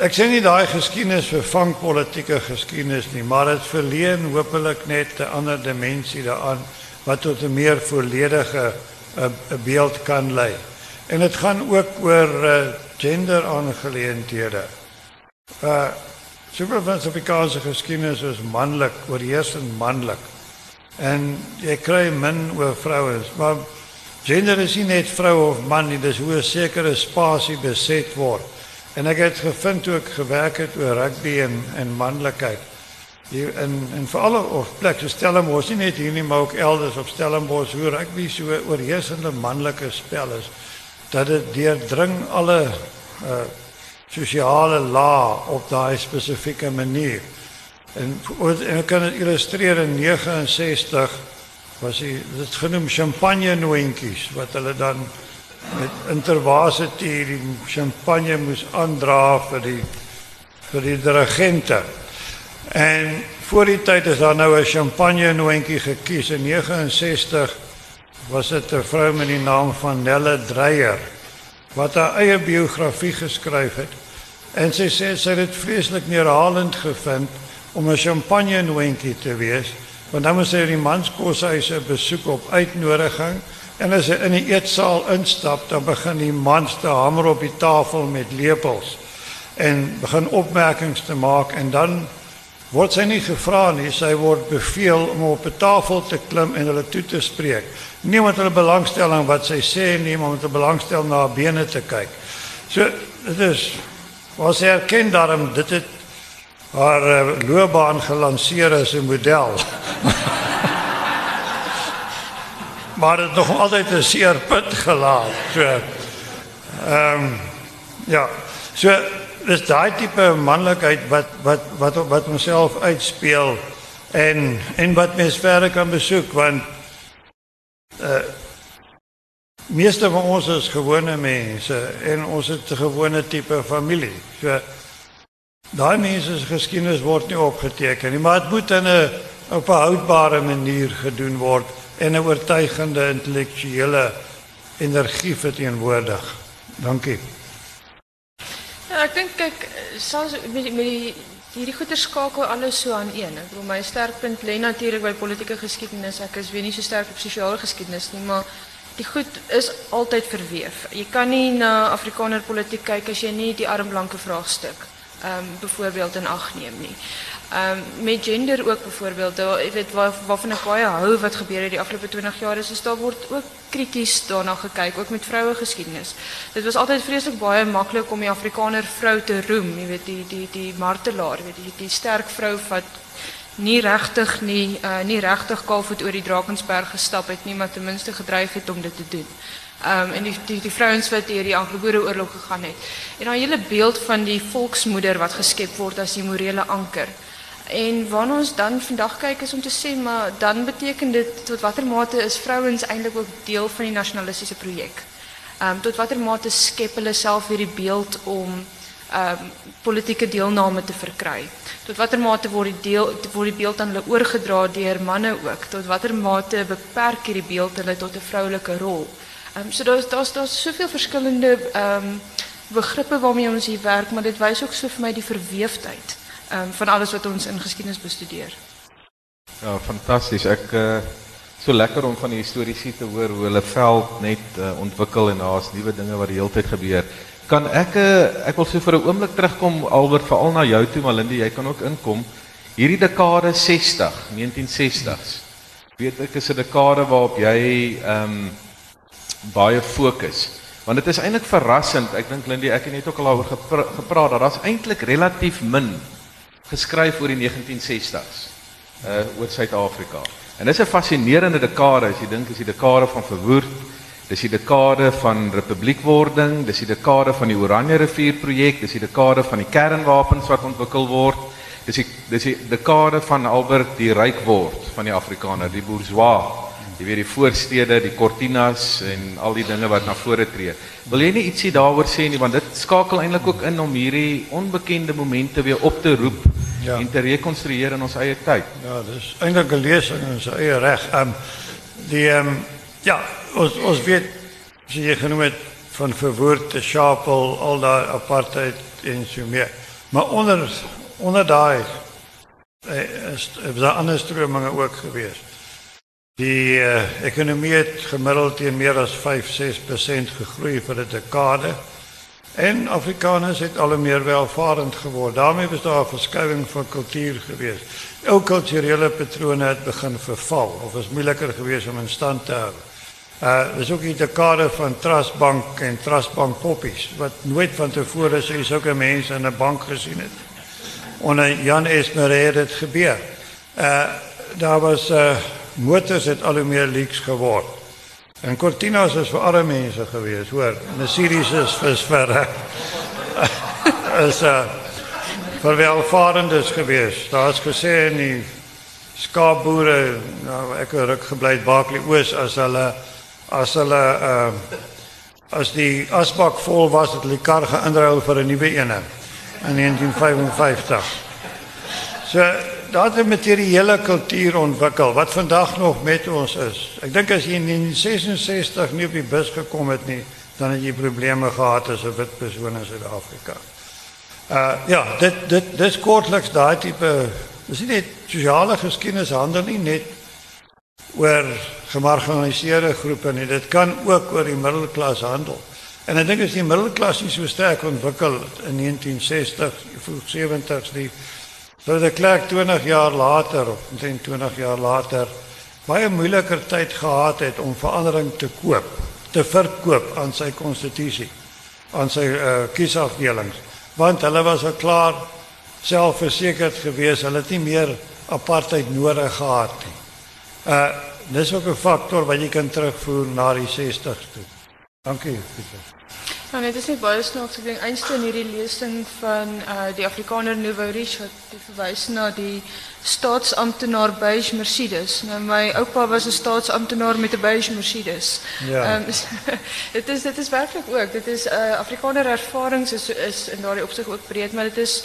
ek sê nie daai geskiedenis vervang politieke geskiedenis nie, maar dit verleen hopelik net 'n ander dimensie daaraan wat tot 'n meer volledige uh, beeld kan lei. En dit gaan ook oor uh, gender aangeleenthede. Uh Supervansificasie geskiedenis is manlik, oorheersend manlik. En jy kry min oor vrouens, maar gender is nie net vrou of man nie, dis hoe 'n sekere spasie beset word. En ek het gevind toe ek gewerk het oor rugby en en manlikheid. Hier in en vir alle of plekke Stellenbosch nie net hier nie, maar ook elders op Stellenbosch hoe rugby so oorheersende manlike spel is dat dit deurdring alle uh sosiale lae op daai spesifieke manier. En, en ek kan dit illustreer in 69 was hy dit genoem champagne noontjies wat hulle dan met intervase tee die champagne moes aandra vir die vir die dirigente. En voor die tyd is daar nou 'n champagne noontjie gekies in 69 was dit 'n vrou met die naam van Nelle Dreyer wat haar eie biografie geskryf het. En sy sê sy het vreeslik neerhalend gevind om 'n champagne noontjie te wees, want dan moet hy die manskoshuise besoek op uitnodiging en as hy in die eetsaal instap, dan begin die mans te hamer op die tafel met lepels en begin opmerkings te maak en dan word sy nie gevra nie, sy word beveel om op 'n tafel te klim en hulle toe te spreek. Nie met hulle belangstelling wat sy sê nie, maar met 'n belangstel na haar bene te kyk. So dit is was erken daarom dit het haar uh, loopbaan gelanseer as 'n model. maar dit nog altyd 'n seer punt gelaat. So ehm um, ja, so dis daai tipe manlikheid wat wat wat wat homself uitspeel en en wat mens verder kan besoek want uh meeste van ons is gewone mense en ons het 'n gewone tipe familie. So daai mense se geskiedenis word nie opgeteken nie, maar dit moet in 'n op 'n houdbare manier gedoen word en 'n oortuigende intellektuele energie verteenwoordig. Dankie. Ja, ek dink kyk selfs met met die hierdie goeie skakel alles so aan een. Ek bedoel my sterkpunt lê natuurlik by politieke geskiedenis. Ek is weer nie so sterk op sosiale geskiedenis nie, maar die goed is altyd verweef. Jy kan nie na Afrikaner politiek kyk as jy nie die armblanke vraagstuk ehm um, byvoorbeeld in ag neem nie. Ehm met gender ook byvoorbeeld, daar jy weet waar waarvan ek baie hou wat gebeur het die afgelope 20 jaar is, is daar word ook krities daarna gekyk, ook met vroue geskiedenis. Dit was altyd vreeslik baie maklik om die Afrikaner vrou te roem, weet die die die martelaar, weet die die sterk vrou wat nie regtig nie uh, nie regtig kalfoet oor die Drakensberg gestap het nie, maar ten minste gedryf het om dit te doen. Um, en die die, die wat die Anglo-Boereoorlog gegaan het. En daai hele beeld van die volksmoeder wat geskep word as die morele anker. En wanneer ons dan vandag kyk is om te sê maar dan beteken dit tot watter mate is vrouens eintlik ook deel van die nasionalistiese projek. Ehm um, tot watter mate skep self weer die beeld om um, politieke deelname te verkry. Tot watter mate word die deel word die beeld aan hulle oorgedra deur manne ook. Tot watter mate beperk hierdie beeld hulle tot 'n vroulike rol. Ehm um, so daar's daar's daar's soveel verskillende ehm um, begrippe waarmee ons hier werk, maar dit wys ook so vir my die verweefdheid um, van alles wat ons in geschiedenis bestudeer. Ja, fantastisch. Ik uh, so lekker om van die historici te horen hoe hulle veld net uh, ontwikkel en daar's nuwe dinge wat die hele tyd gebeur. Kan ek uh, ek wil so vir 'n oomblik terugkom Albert veral na jou toe Malindi, jy kan ook inkom. Hierdie dekade 60, 1960s. Weet ek is 'n dekade waarop jy ehm um, baie fokus. Want dit is eintlik verrassend. Ek dink Lindy, ek het net ook al daaroor gepra gepraat dat daar's eintlik relatief min geskryf oor die 1960s uh oor Suid-Afrika. En dis 'n fascinerende dekade as jy dink as die dekade van verwoerd, dis die dekade van republiekwording, dis die dekade van die Oranje rivier projek, dis die dekade van die kernwapens wat ontwikkel word. Dis die dis die dekade van Albert die ryk word van die Afrikaner, die bourgeois jy weet die voorstede, die cortinas en al die dinge wat na vore tree. Wil jy nie ietsie daaroor sê nie want dit skakel eintlik ook in om hierdie onbekende momente weer op te roep ja. en te rekonstrueer in ons eie tyd. Ja, dis eintlik 'n lesing in sy eie reg. Ehm um, die ehm um, ja, ons ons weet as jy genoem het van verwoord te Sharpel al daai apartheid en so meer. Maar onder onder daai eh, is daar ander strominge ook geweest. Die uh, ekonomie het gemiddeld teen meer as 5-6% gegroei vir 'n dekade. En Afrikaners het al meer welvarend geword. daarmee was daar 'n verskuiwing van kultuur geweest. Ou kulturele patrone het begin verval of is moeiliker geweest om in stand te hou. Uh dis ook die dekade van trustbank en trustbank poppies wat nooit van tevore so sulke mense in 'n bank gesien het. Onder Jan Esmerer het dit gebeur. Uh daar was uh motors het al hoe meer leaks geword. En Cortinas is vir arme mense gewees, hoor. Mercedes is vir vir is uh vir welvarendes gewees. Daar's gesê in die skaapboere, nou ek het ruk gebly Baaklie Oos as hulle as hulle uh as die asbak vol was het hulle die kar geïnruil vir 'n nuwe ene in 1955. So daar het materiële kultuur ontwikkel wat vandag nog met ons is. Ek dink as jy in 1966 nie op die bus gekom het nie, dan het jy probleme gehad as 'n wit persoon in Suid-Afrika. Uh ja, dit dit dis kortliks daai tipe dis nie net sosiale geskiedenis handel nie net oor gemarginaliseerde groepe nie. Dit kan ook oor die middelklas handel. En ek dink as die middelklas nie so sterk ontwikkel in 1960, vroeg 70s die So de Klerk 20 jaar later of omtrent 20 jaar later baie moeiliker tyd gehad het om verandering te koop, te verkoop aan sy konstitusie, aan sy uh, kiesafdelings, want hulle was al klaar selfversekerd geweest. Hulle het nie meer apartheid nodig gehad nie. Uh dis ook 'n faktor wat jy kan terugvoer na die 60s toe. Dankie, Pieter. Nou net is net baie snaaks ek dink einste in hierdie lesing van uh die Afrikaner Nouveau Riche wat die verwys na die staatsamptenaar beige Mercedes. Nou my oupa was 'n staatsamptenaar met 'n beige Mercedes. Ja. Um, dit is dit is werklik ook. Dit is uh Afrikaner ervarings is is in daardie opsig ook breed, maar dit is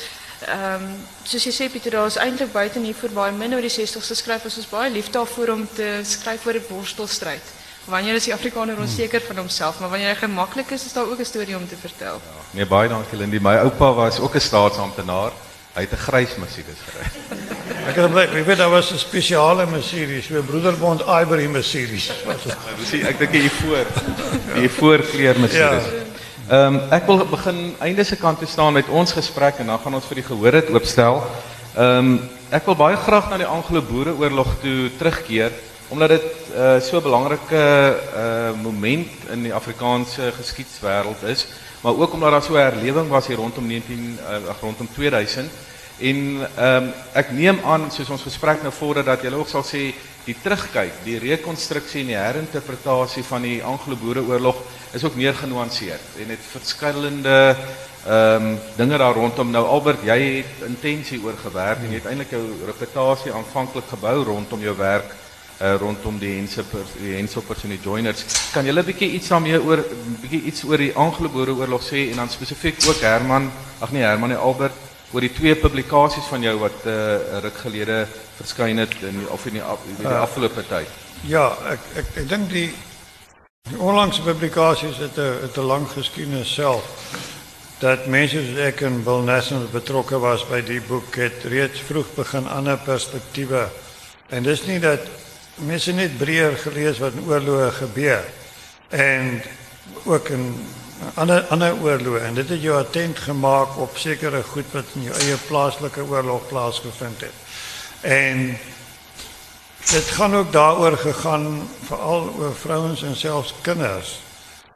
ehm um, soos jy sê Pieter, daar is eintlik buite hier vir baie min oor die 60s geskryf. Ons is baie lief daarvoor om te skryf oor 'n worstelstryd. Wanneer is die Afrikaner onzeker van homself, maar wanneer hy gemaklik is, is daar ook 'n storie om te vertel. Ja, nee, baie dankie Lindy. My oupa was ook 'n staatsamptenaar. Hy het 'n grys Mercedes gery. Ek het bly, ek weet daar was 'n spesiale Mercedes, so Broederbond Ivory Mercedes. Dis ek dink hier voor. Hier voor kleur Mercedes. Ja. Ehm um, ek wil begin einde se kant toe staan met ons gesprek en dan gaan ons vir die gehoor dit oopstel. Ehm um, ek wil baie graag na die Anglo-Boereoorlog toe terugkeer omdat dit uh, so 'n belangrike uh, moment in die Afrikaanse geskiedswêreld is, maar ook omdat daar so 'n was hier rondom 19 uh, eh, rondom 2000 en um, ek neem aan soos ons gesprek nou vorder dat julle ook sal sê die terugkyk, die rekonstruksie en die herinterpretasie van die Anglo-Boereoorlog is ook meer genuanceerd. En het verskillende ehm daar rondom. Nou Albert jy het intensie oor gewerk en jy het eintlik jou reputasie aanvanklik gebou rondom jou werk uh, rondom die Hense die Hensoppers en die Joiners. Kan julle bietjie iets daarmee oor bietjie iets oor die Anglo-Boere oorlog sê en dan spesifiek ook Herman, ag nee Herman en Albert oor die twee publikasies van jou wat 'n uh, ruk gelede verskyn het in of in die, die, die uh, afgelope tyd. Ja, ek ek ek dink die die onlangse publikasies het 'n 'n lang geskiedenis self dat mense soos ek en Bill National betrokke was by die boek het reeds vroeg begin ander perspektiewe en dis nie dat mense net breër gelees wat in oorloë gebeur en ook in ander ander oorloë en dit het jou attent gemaak op sekere goed wat in jou eie plaaslike oorlog plaasgevind het. En dit gaan ook daaroor gegaan veral oor vrouens en selfs kinders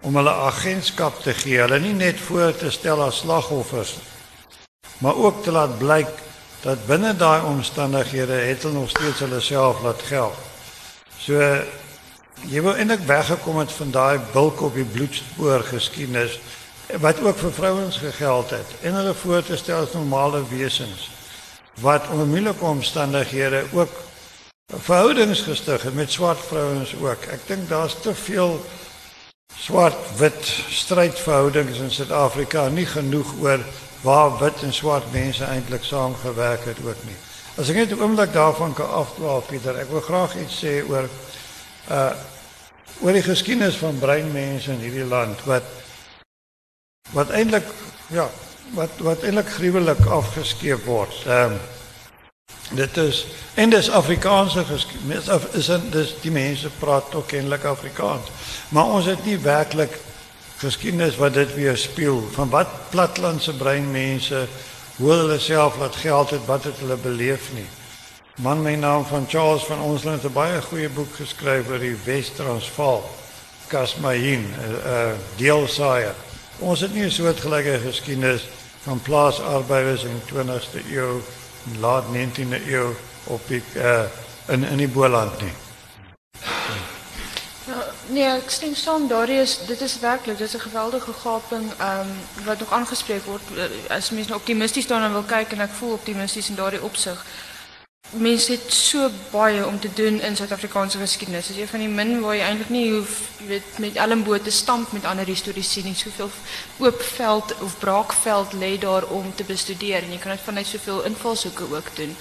om hulle agentskap te gee, hulle nie net voor te stel as slagoffers maar ook te laat blyk dat binne daai omstandighede het hulle nog steeds hulle self laat geld. So jy wou eintlik weggekom het van daai bulk op die bloedspoor geskiedenis wat ook vir vrouens gegeld het en hulle voor te stel as normale wesens wat onder moeilike omstandighede ook verhoudings gestig het met swart vrouens ook. Ek dink daar's te veel swart-wit strydverhoudings in Suid-Afrika, nie genoeg oor waar wit en swart mense eintlik saamgewerk het ook nie. As ek net 'n oomblik daarvan kan afdwaal Pieter, ek wil graag iets sê oor uh oor die geskiedenis van breinmense in hierdie land wat wat eintlik ja, wat wat eintlik gruwelik afgeskeep word. Ehm um, dit is en dis Afrikaanse geskiedenis is in dis die mense praat ook eintlik Afrikaans. Maar ons het nie werklik geskiedenis wat dit weer speel van wat platlandse breinmense hoe hulle self laat geld het wat het hulle beleef nie. Man my naam van Charles van ons het 'n baie goeie boek geskryf oor die Wes-Transvaal. Kasmahin, 'n uh, uh, deelsaaier. Ons het nie 'n soortgelyke geskiedenis van plaasarbeiders in die 20ste eeu en laat 19de eeu op die uh, in in die Boland nie. Nee, ik stem saam. Daar is, dit is werkelijk, dit is een geweldige gaping um, wat nog aangesproken wordt. Als mensen optimistisch dan wil kijken, en ik voel optimistisch in daar opzicht. Mense het so baie om te doen in Suid-Afrikaanse geskiedenis. Dis een van die min waar jy eintlik nie weet met te stamp met ander historiese nie. Soveel oop veld of braakveld lê daar om te bestudeer en jy kan dit vanuit soveel invalshoeke ook doen.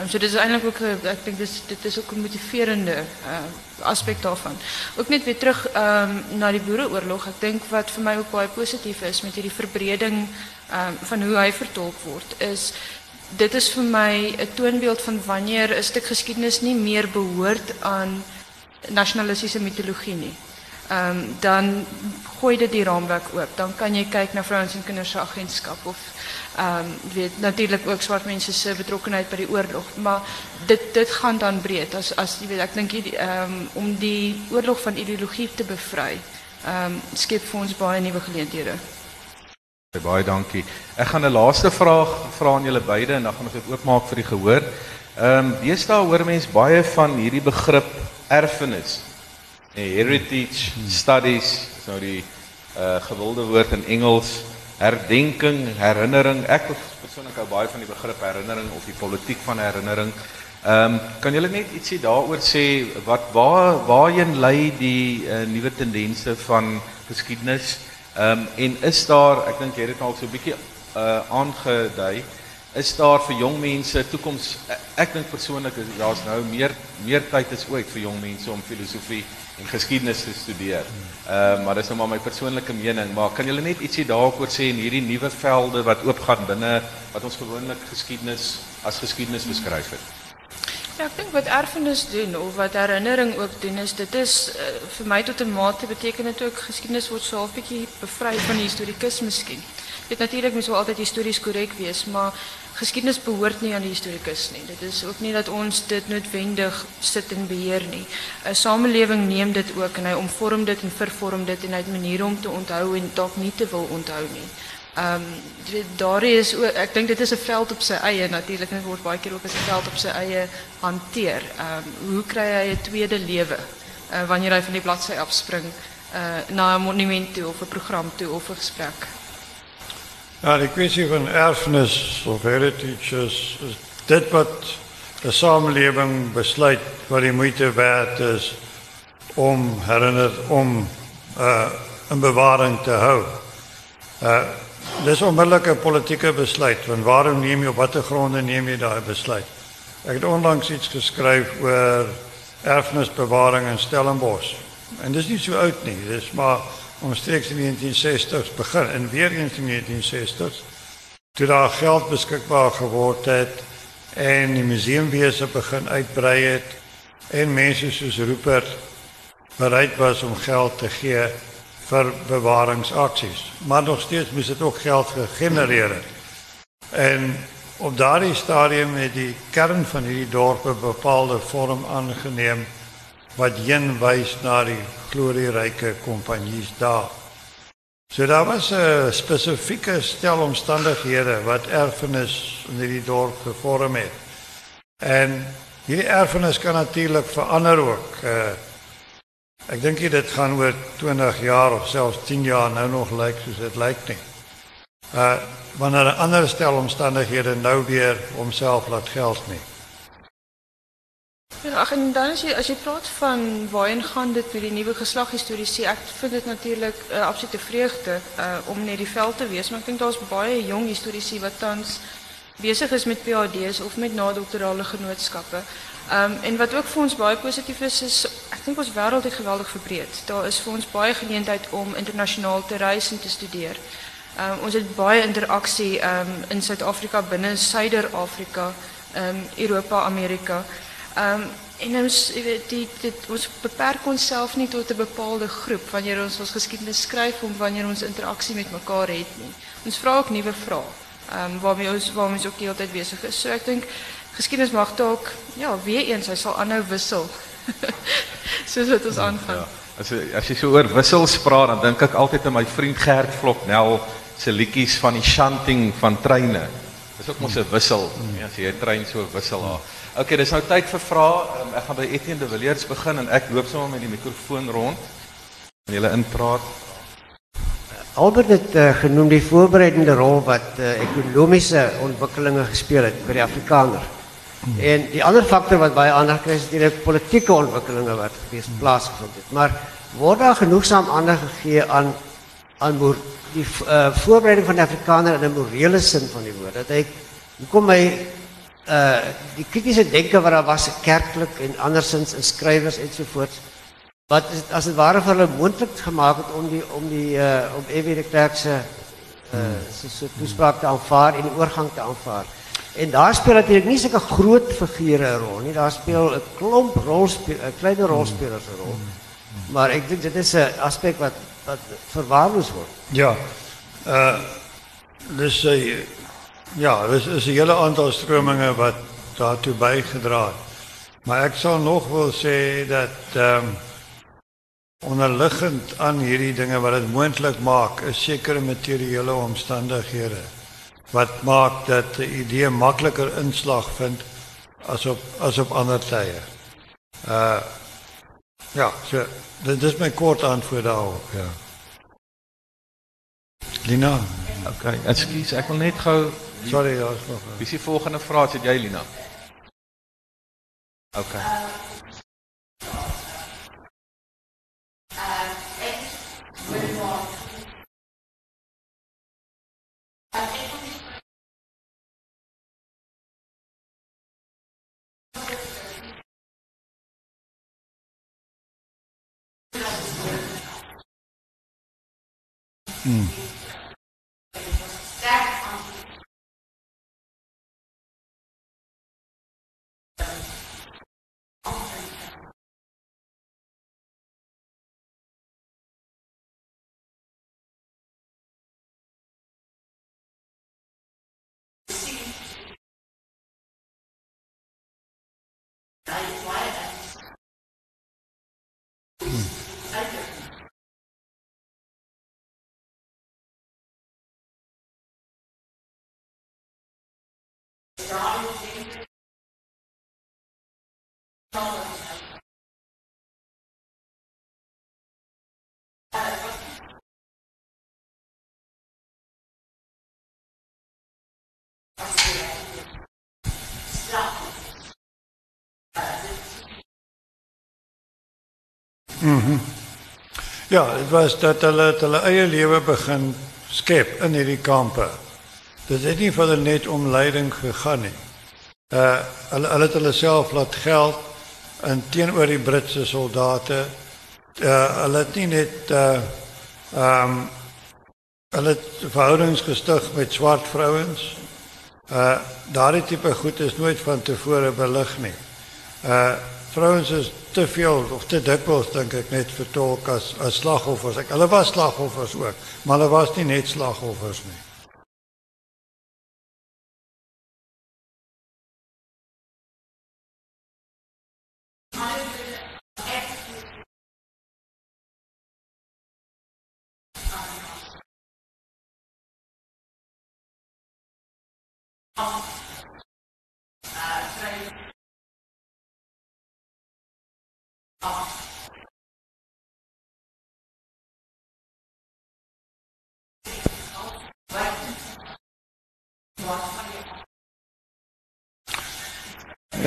Um, so is eintlik ook ek dink dis dit is ook 'n motiverende uh, aspek daarvan. Ook net weer terug um, na die boereoorlog. Ek dink wat vir my ook baie positief is met hierdie verbreding um, van hoe hy vertolk word is dit is vir my 'n toonbeeld van wanneer 'n stuk geskiedenis nie meer behoort aan nasionalistiese mitologie nie. Ehm dan gooi dit die raamwerk oop. Dan kan jy kyk na vrouens en kinders se of ehm weet ook swart mense se betrokkeheid by die oorlog, maar dit dit gaan dan breed as as jy weet ek ehm om die oorlog van ideologie te bevry. Ehm um, skep vir ons baie nuwe. Baie dankie. Ek gaan 'n laaste vraag vra aan julle beide en dan gaan ons dit oopmaak vir die gehoor. Ehm um, deesdae hoor mense baie van hierdie begrip erfenis. Nee, heritage studies, is nou die uh gewilde woord in Engels, herdenking, herinnering. Ek persoonlik hou baie van die begrip herinnering of die politiek van herinnering. Ehm um, kan julle net ietsie daaroor sê wat waar waarheen lei die uh, nuwe tendense van geskiedenis? Ehm en is daar, ek dink jy het dit al so uh aangedui, is daar vir jong mense toekoms ek dink persoonlik is daar's nou meer meer tyd is ooit vir jong mense om filosofie en geskiedenis te studeer. Ehm uh, maar dis nou maar my persoonlike mening, maar kan julle net ietsie daaroor sê in hierdie nuwe velde wat oopgaan binne wat ons gewoonlik geskiedenis as geskiedenis beskryf het? Ja, ek dink wat erfenis doen of wat herinnering ook doen is dit is uh, vir my tot 'n mate beteken dit ook geskiedenis word so 'n bietjie bevry van die historikus miskien. Dit natuurlik moet wel altyd histories korrek wees, maar geskiedenis behoort nie aan die historikus nie. Dit is ook nie dat ons dit noodwendig sit en beheer nie. 'n Samelewing neem dit ook en hy omvorm dit en vervorm dit en hy het om te onthou en dalk nie te wil onthou nie. Ehm um, daar is ook, ek dink dit is 'n veld op sy eie natuurlik en dit word baie keer ook as 'n veld op sy eie hanteer. Ehm um, hoe kry hy 'n tweede lewe uh, wanneer hy van die bladsy afspring uh, na 'n monument toe of 'n program toe of 'n gesprek? Ja, die kwestie van erfenis of heritage is, is dit wat 'n samelewing besluit wat die moeite werd is om herinner om uh, 'n bewaring te hou. Uh, Dis onmiddellik 'n politieke besluit, want waarom neem jy op watter gronde neem jy daai besluit? Ek het onlangs iets geskryf oor erfenisbewaring in Stellenbosch. En dis nie so oud nie, dis maar omstreeks in die 1960s begin en weer eens in die 1960s toe daar geld beskikbaar geword het en die museumwese begin uitbrei het en mense soos Rupert bereid was om geld te gee vir bewaringsaksies. Maar nog steeds moes dit ook geld gegenereer het. En op daardie stadium het die kern van hierdie dorp 'n bepaalde vorm aangeneem wat heen wys na die glorieryke kompanjies daar. So daar was 'n spesifieke stel omstandighede wat erfenis in hierdie dorp gevorm het. En hierdie erfenis kan natuurlik verander ook. Uh, Ek dink dit gaan oor 20 jaar of selfs 10 jaar nou nog lyk soos dit lyk nie. Uh wanneer 'n ander stel omstandighede nou weer homself laat geld nie. Ja, ag en dan as jy as jy praat van waarheen gaan dit met die nuwe geslag histories sê ek vind dit natuurlik 'n uh, absolute vreugde uh om net die veld te wees, maar ek dink daar's baie jong historiese wat tans besig is met PhD's of met nadoktorale genootskappe. Um, en wat ook voor ons baie positief is, is ik denk ons wereld is geweldig verbreed. Daar is voor ons baie geleentheid om internationaal te reizen en te studeren. Um, ons het baie interactie um, in Zuid-Afrika, binnen Zuider-Afrika, um, Europa, Amerika. Um, en ons, die, dit, ons beperk niet tot een bepaalde groep wanneer ons ons geschiedenis schrijft of wanneer ons interactie met elkaar heeft. Ons vraagt ook nieuwe vragen. Um, waarmee, ons, waarmee ons ook de hele tijd bezig is. So ik denk, geskiedenis mag dalk ja, weer eens hy sal aanhou wissel. Soos wat ons aangaan. Ja. As as jy so oor wissels praat, dan dink ek altyd aan my vriend Gert Vloknel se liedjies van die chanting van treine. Dis ook mos 'n wissel. Ja, as jy 'n trein so wissel. Oké, okay, dis nou tyd vir vrae. Um, ek gaan by Etienne de Villiers begin en ek loop sommer met die mikrofoon rond. En julle inpraat. Albert het uh, genoem die voorbereidende rol wat uh, ekonomiese ontwikkelinge gespeel het vir die Afrikaner. En die ander faktor wat baie aandag kry is natuurlik politieke ontwikkelinge wat gewees plaasgevind het. Maar word daar genoegsaam aandag gegee aan aan die uh, voorbereiding van die Afrikaner in 'n morele sin van die woord. Dat hy hoekom hy uh die kritiese denke wat daar was kerklik en andersins in skrywers ensovoorts wat is, dit ware vir hulle moontlik gemaak het om die om die uh om Evie de so toespraak te aanvaar en die oorgang te aanvaar. En daar speel natuurlijk niet zulke groot figuren een rol. Nie. Daar speel een klomp rolspelers, kleine rolspelers een rol. Maar ik denk dat is een aspect wat, wat verwaarloosd wordt. Ja, uh, dus ja, er is, een hele aantal stromingen wat daartoe bijgedragen. Maar ik zou nog wel zeggen dat um, onderliggend aan hierdie dinge wat dit moontlik maak is sekere materiële omstandighede wat maak dat 'n idee makliker inslag vind as op as op ander tye. Uh ja, so dit is my kort antwoord daarop, ja. Lina, okay, ekskuus, ek wil net gou sorry, daar's nog. Wie is die volgende vraag? Het jy Lina? Okay. Mm. Mhm. Ja, dit was dat hulle hulle eie lewe begin skep in hierdie kampe. Dit het nie vir hulle net om leiding gegaan nie. Uh hulle hulle het hulle self laat geld in teenoor die Britse soldate. Uh hulle het nie net uh ehm um, hulle het verhoudings gestig met swart vrouens. Uh daardie tipe goed is nooit van tevore belig nie. Uh vrouens is te veel of te dikwels dink ek net vertolk as as slagoffers. Ek hulle was slagoffers ook, maar hulle was nie net slagoffers nie.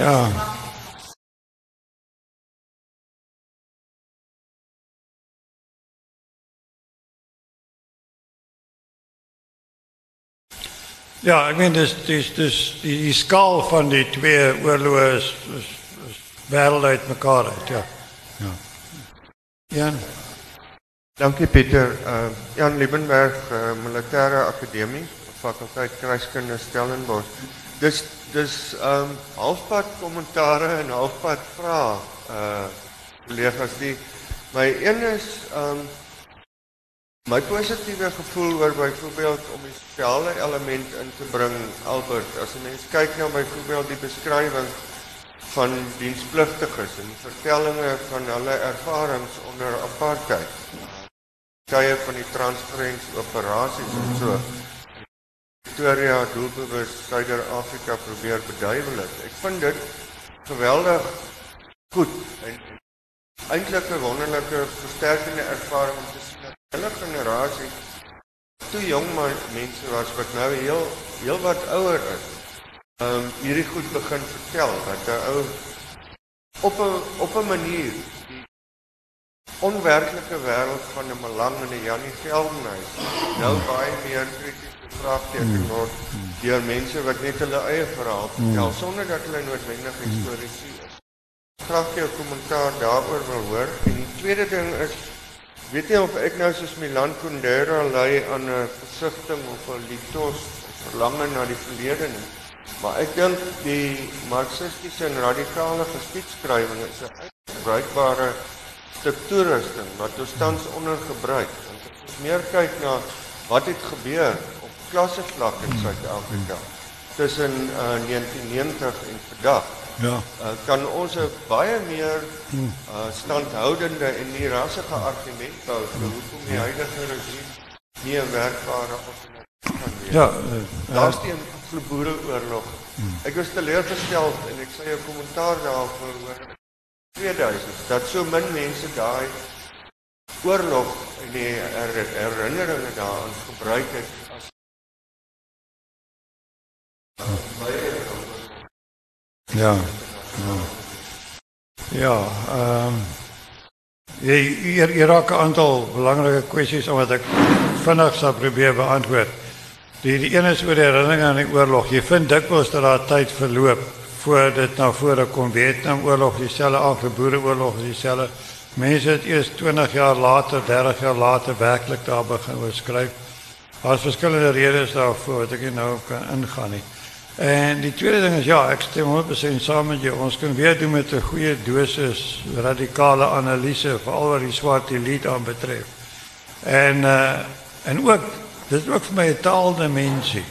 Ja. Ja, ek meen dis dis dis die, die skaal van die twee oorloë is, is, is wêreld uit mekaar uit, ja. Ja. Jan. Dankie Pieter. Uh, Jan Liebenberg, uh, Militêre Akademie, fakulteit Kruiskunde Stellenbosch. Dis dis ehm um, halfpad kommentare en halfpad vrae uh kollegas die my een is ehm um, my positiewe gevoel oor byvoorbeeld om die sosiale element in te bring Albert as 'n mens kyk nou byvoorbeeld die beskrywing van dienspligtiges en vertellinge van hulle ervarings onder apartheid. Tye van die transferensie operasies en so. Victoria doelbewus Suider-Afrika probeer beduiwel het. Ek vind dit geweldig goed en eintlik 'n wonderlike versterkende ervaring om te sien dat hulle generasie toe jong mense was wat nou heel heel wat ouer is. Ehm um, hierdie goed begin vertel dat 'n ou op 'n op 'n manier onwerklike wêreld van 'n Malang en 'n Janie Geldenhuys nou baie meer krities vraagteken hmm. word deur mense wat net hulle eie verhaal hmm. vertel sonder dat hulle noodwendig historiese is. Graag jou kommentaar daaroor wil hoor. En die tweede ding is weet jy of ek nou soos Milan Kundera lei aan 'n versigtiging of 'n litos verlange na die verlede nie. Maar ek dink die marxistiese en radikale geskiedskrywing is 'n uitbreekbare struktuurrusting wat ons tans onder gebruik. As ons meer kyk na wat het gebeur klasse vlak in Suid-Afrika. tussen uh, 1990 en vandag. Ja. Uh, kan ons 'n baie meer uh, standhoudende en nie rassige argument bou vir hoekom die huidige regime nie 'n werkbare alternatief kan wees. Ja, uh, Daar's die boereoorlog. Ek was teleurgestel en ek sê 'n kommentaar daarvoor hoor 2000 dat so min mense daai oorlog en die her herinneringe daaraan gebruik het Ja. Ja. Ja, ehm jy hier hier raak 'n aantal belangrike kwessies wat ek vinnig sal probeer beantwoord. Die die een is oor die herinnering aan die oorlog. Jy vind dikwels dat daar tyd verloop voor dit na vore kom. Vietnam oorlog, dieselfde Anglo-Boereoorlog, dieselfde. Mense het eers 20 jaar later, 30 jaar later werklik daar begin oor skryf. Daar's verskillende redes daarvoor wat ek nie nou kan ingaan nie. En die tweede ding is ja, ek stem 100% saam met jou. Ons kan weer doen met 'n goeie dosis radikale analise veral wat die swart elite aanbetref. En uh en ook dit is ook vir my 'n taaldimensie.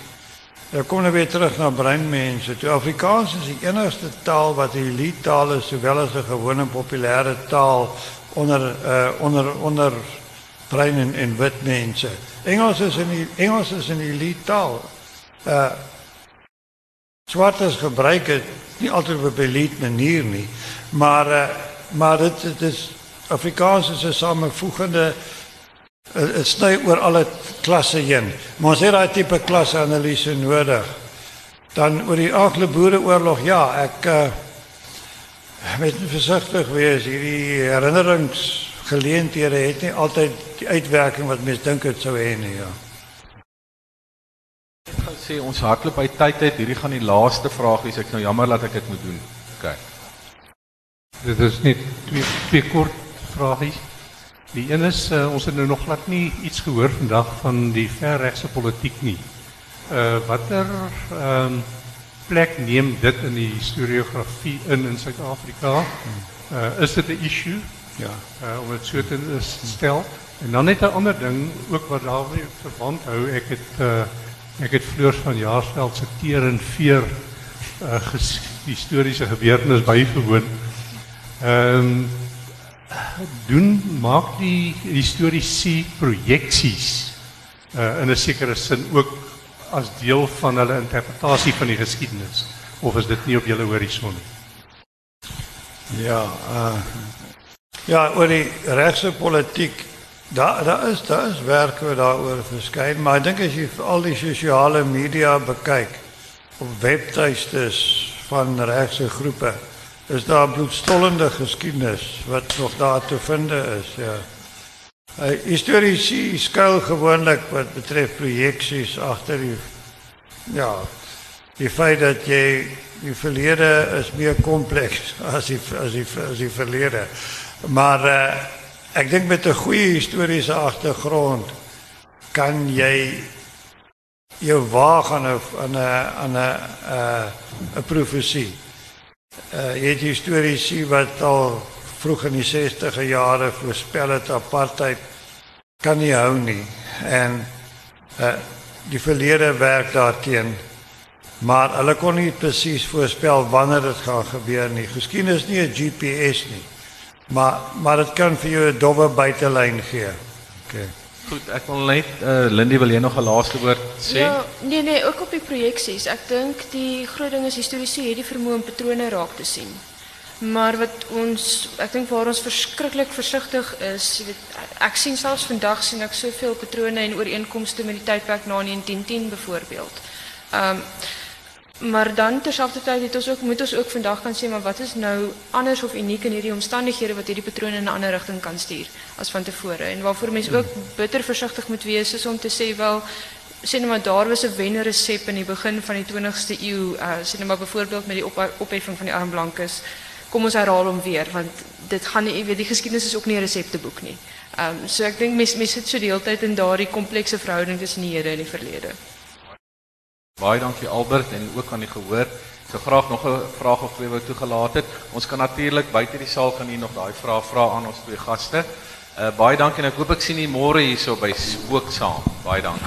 Ek kom nou weer terug na breinmense. Toe Afrikaans is die enigste taal wat 'n elite taal is sowel as 'n gewone populêre taal onder uh onder onder brein en, wit mense. Engels is 'n Engels is 'n elite taal. Swartes gebruik dit nie altyd op 'n elite manier nie, maar uh, maar dit dit is Afrikaans is 'n samevoegende dit sny oor alle klasse heen. Maar ons het daai tipe klasse analise nodig. Dan oor die Anglo-Boereoorlog, ja, ek uh met versigtig wees hierdie herinneringsgeleenthede het nie altyd die uitwerking wat mense dink dit sou hê nie, ja. Sê ons hardloop by tyd uit. Hierdie gaan die laaste vraag wees. Ek nou jammer dat ek dit moet doen. OK. Dit is net twee twee kort vragies. Die een is uh, ons het nou nog glad nie iets gehoor vandag van die verregse politiek nie. Uh watter ehm um, plek neem dit in die historiografie in in Suid-Afrika? Uh is dit 'n issue? Ja. Uh om dit so te stel. En dan net 'n ander ding ook wat daarmee verband hou. Ek het uh ek het Fleurs van Jaarsveld se teer en veer uh ges, historiese gebeurtenis bygewoon. Ehm um, doen maak die historiese projeksies uh in 'n sekere sin ook as deel van hulle interpretasie van die geskiedenis of is dit nie op julle horison nie? Ja, uh ja, oor die regse politiek daar daar is daar is werk wat daaroor verskyn, maar ek dink as jy al die sosiale media bekyk op webtuistes van regse groepe is daar bloedstollende geskiedenis wat nog daar te vind is, ja. Uh, historiese skuil gewoonlik wat betref projeksies agter die ja, die feit dat jy die verlede is meer kompleks as die as die as die verlede. Maar uh, ek dink met 'n goeie historiese agtergrond kan jy jou waag aan 'n aan 'n aan 'n 'n 'n profesie. Uh jy het historiese wat al vroeg in die 60e jare voorspel het apartheid kan nie hou nie en uh die verlede werk daarteen maar hulle kon nie presies voorspel wanneer dit gaan gebeur nie. Geskiedenis is nie 'n GPS nie. Maar maar dit kan vir jou 'n dowwe buitelyn gee. Okay. Goed, ek wil net uh Lindy wil jy nog 'n laaste woord sê? Ja, nee nee, ook op die projeksies. Ek dink die groot ding is historiese het die vermoë om patrone raak te sien. Maar wat ons ek dink waar ons verskriklik versigtig is, jy weet ek sien selfs vandag sien ek soveel patrone en ooreenkomste met die tydperk na 1910 byvoorbeeld. Ehm um, maar dan terselfdertyd het ook moet ons ook vandag kan sê maar wat is nou anders of uniek in hierdie omstandighede wat hierdie patrone in 'n ander rigting kan stuur as van tevore en waarvoor mense ook bitter versigtig moet wees is om te sê wel maar daar was 'n wenresep in die begin van die 20ste eeu uh, net maar met die op, opheffing van die armblankes kom ons herhaal hom weer want dit gaan nie weet die geskiedenis is ook nie 'n resepteboek nie. Ehm um, so ek dink mense mense sit so die hele tyd in daardie komplekse verhouding tussen die hede en die verlede. Baie dankie Albert en ook aan die gehoor. Ek sou graag nog 'n vraag of twee wou toegelaat het. Ons kan natuurlik buite die saal gaan hier nog daai vrae vra aan ons twee gaste. Uh baie dankie en ek hoop ek sien u môre hierso by Spook saam. Baie dankie.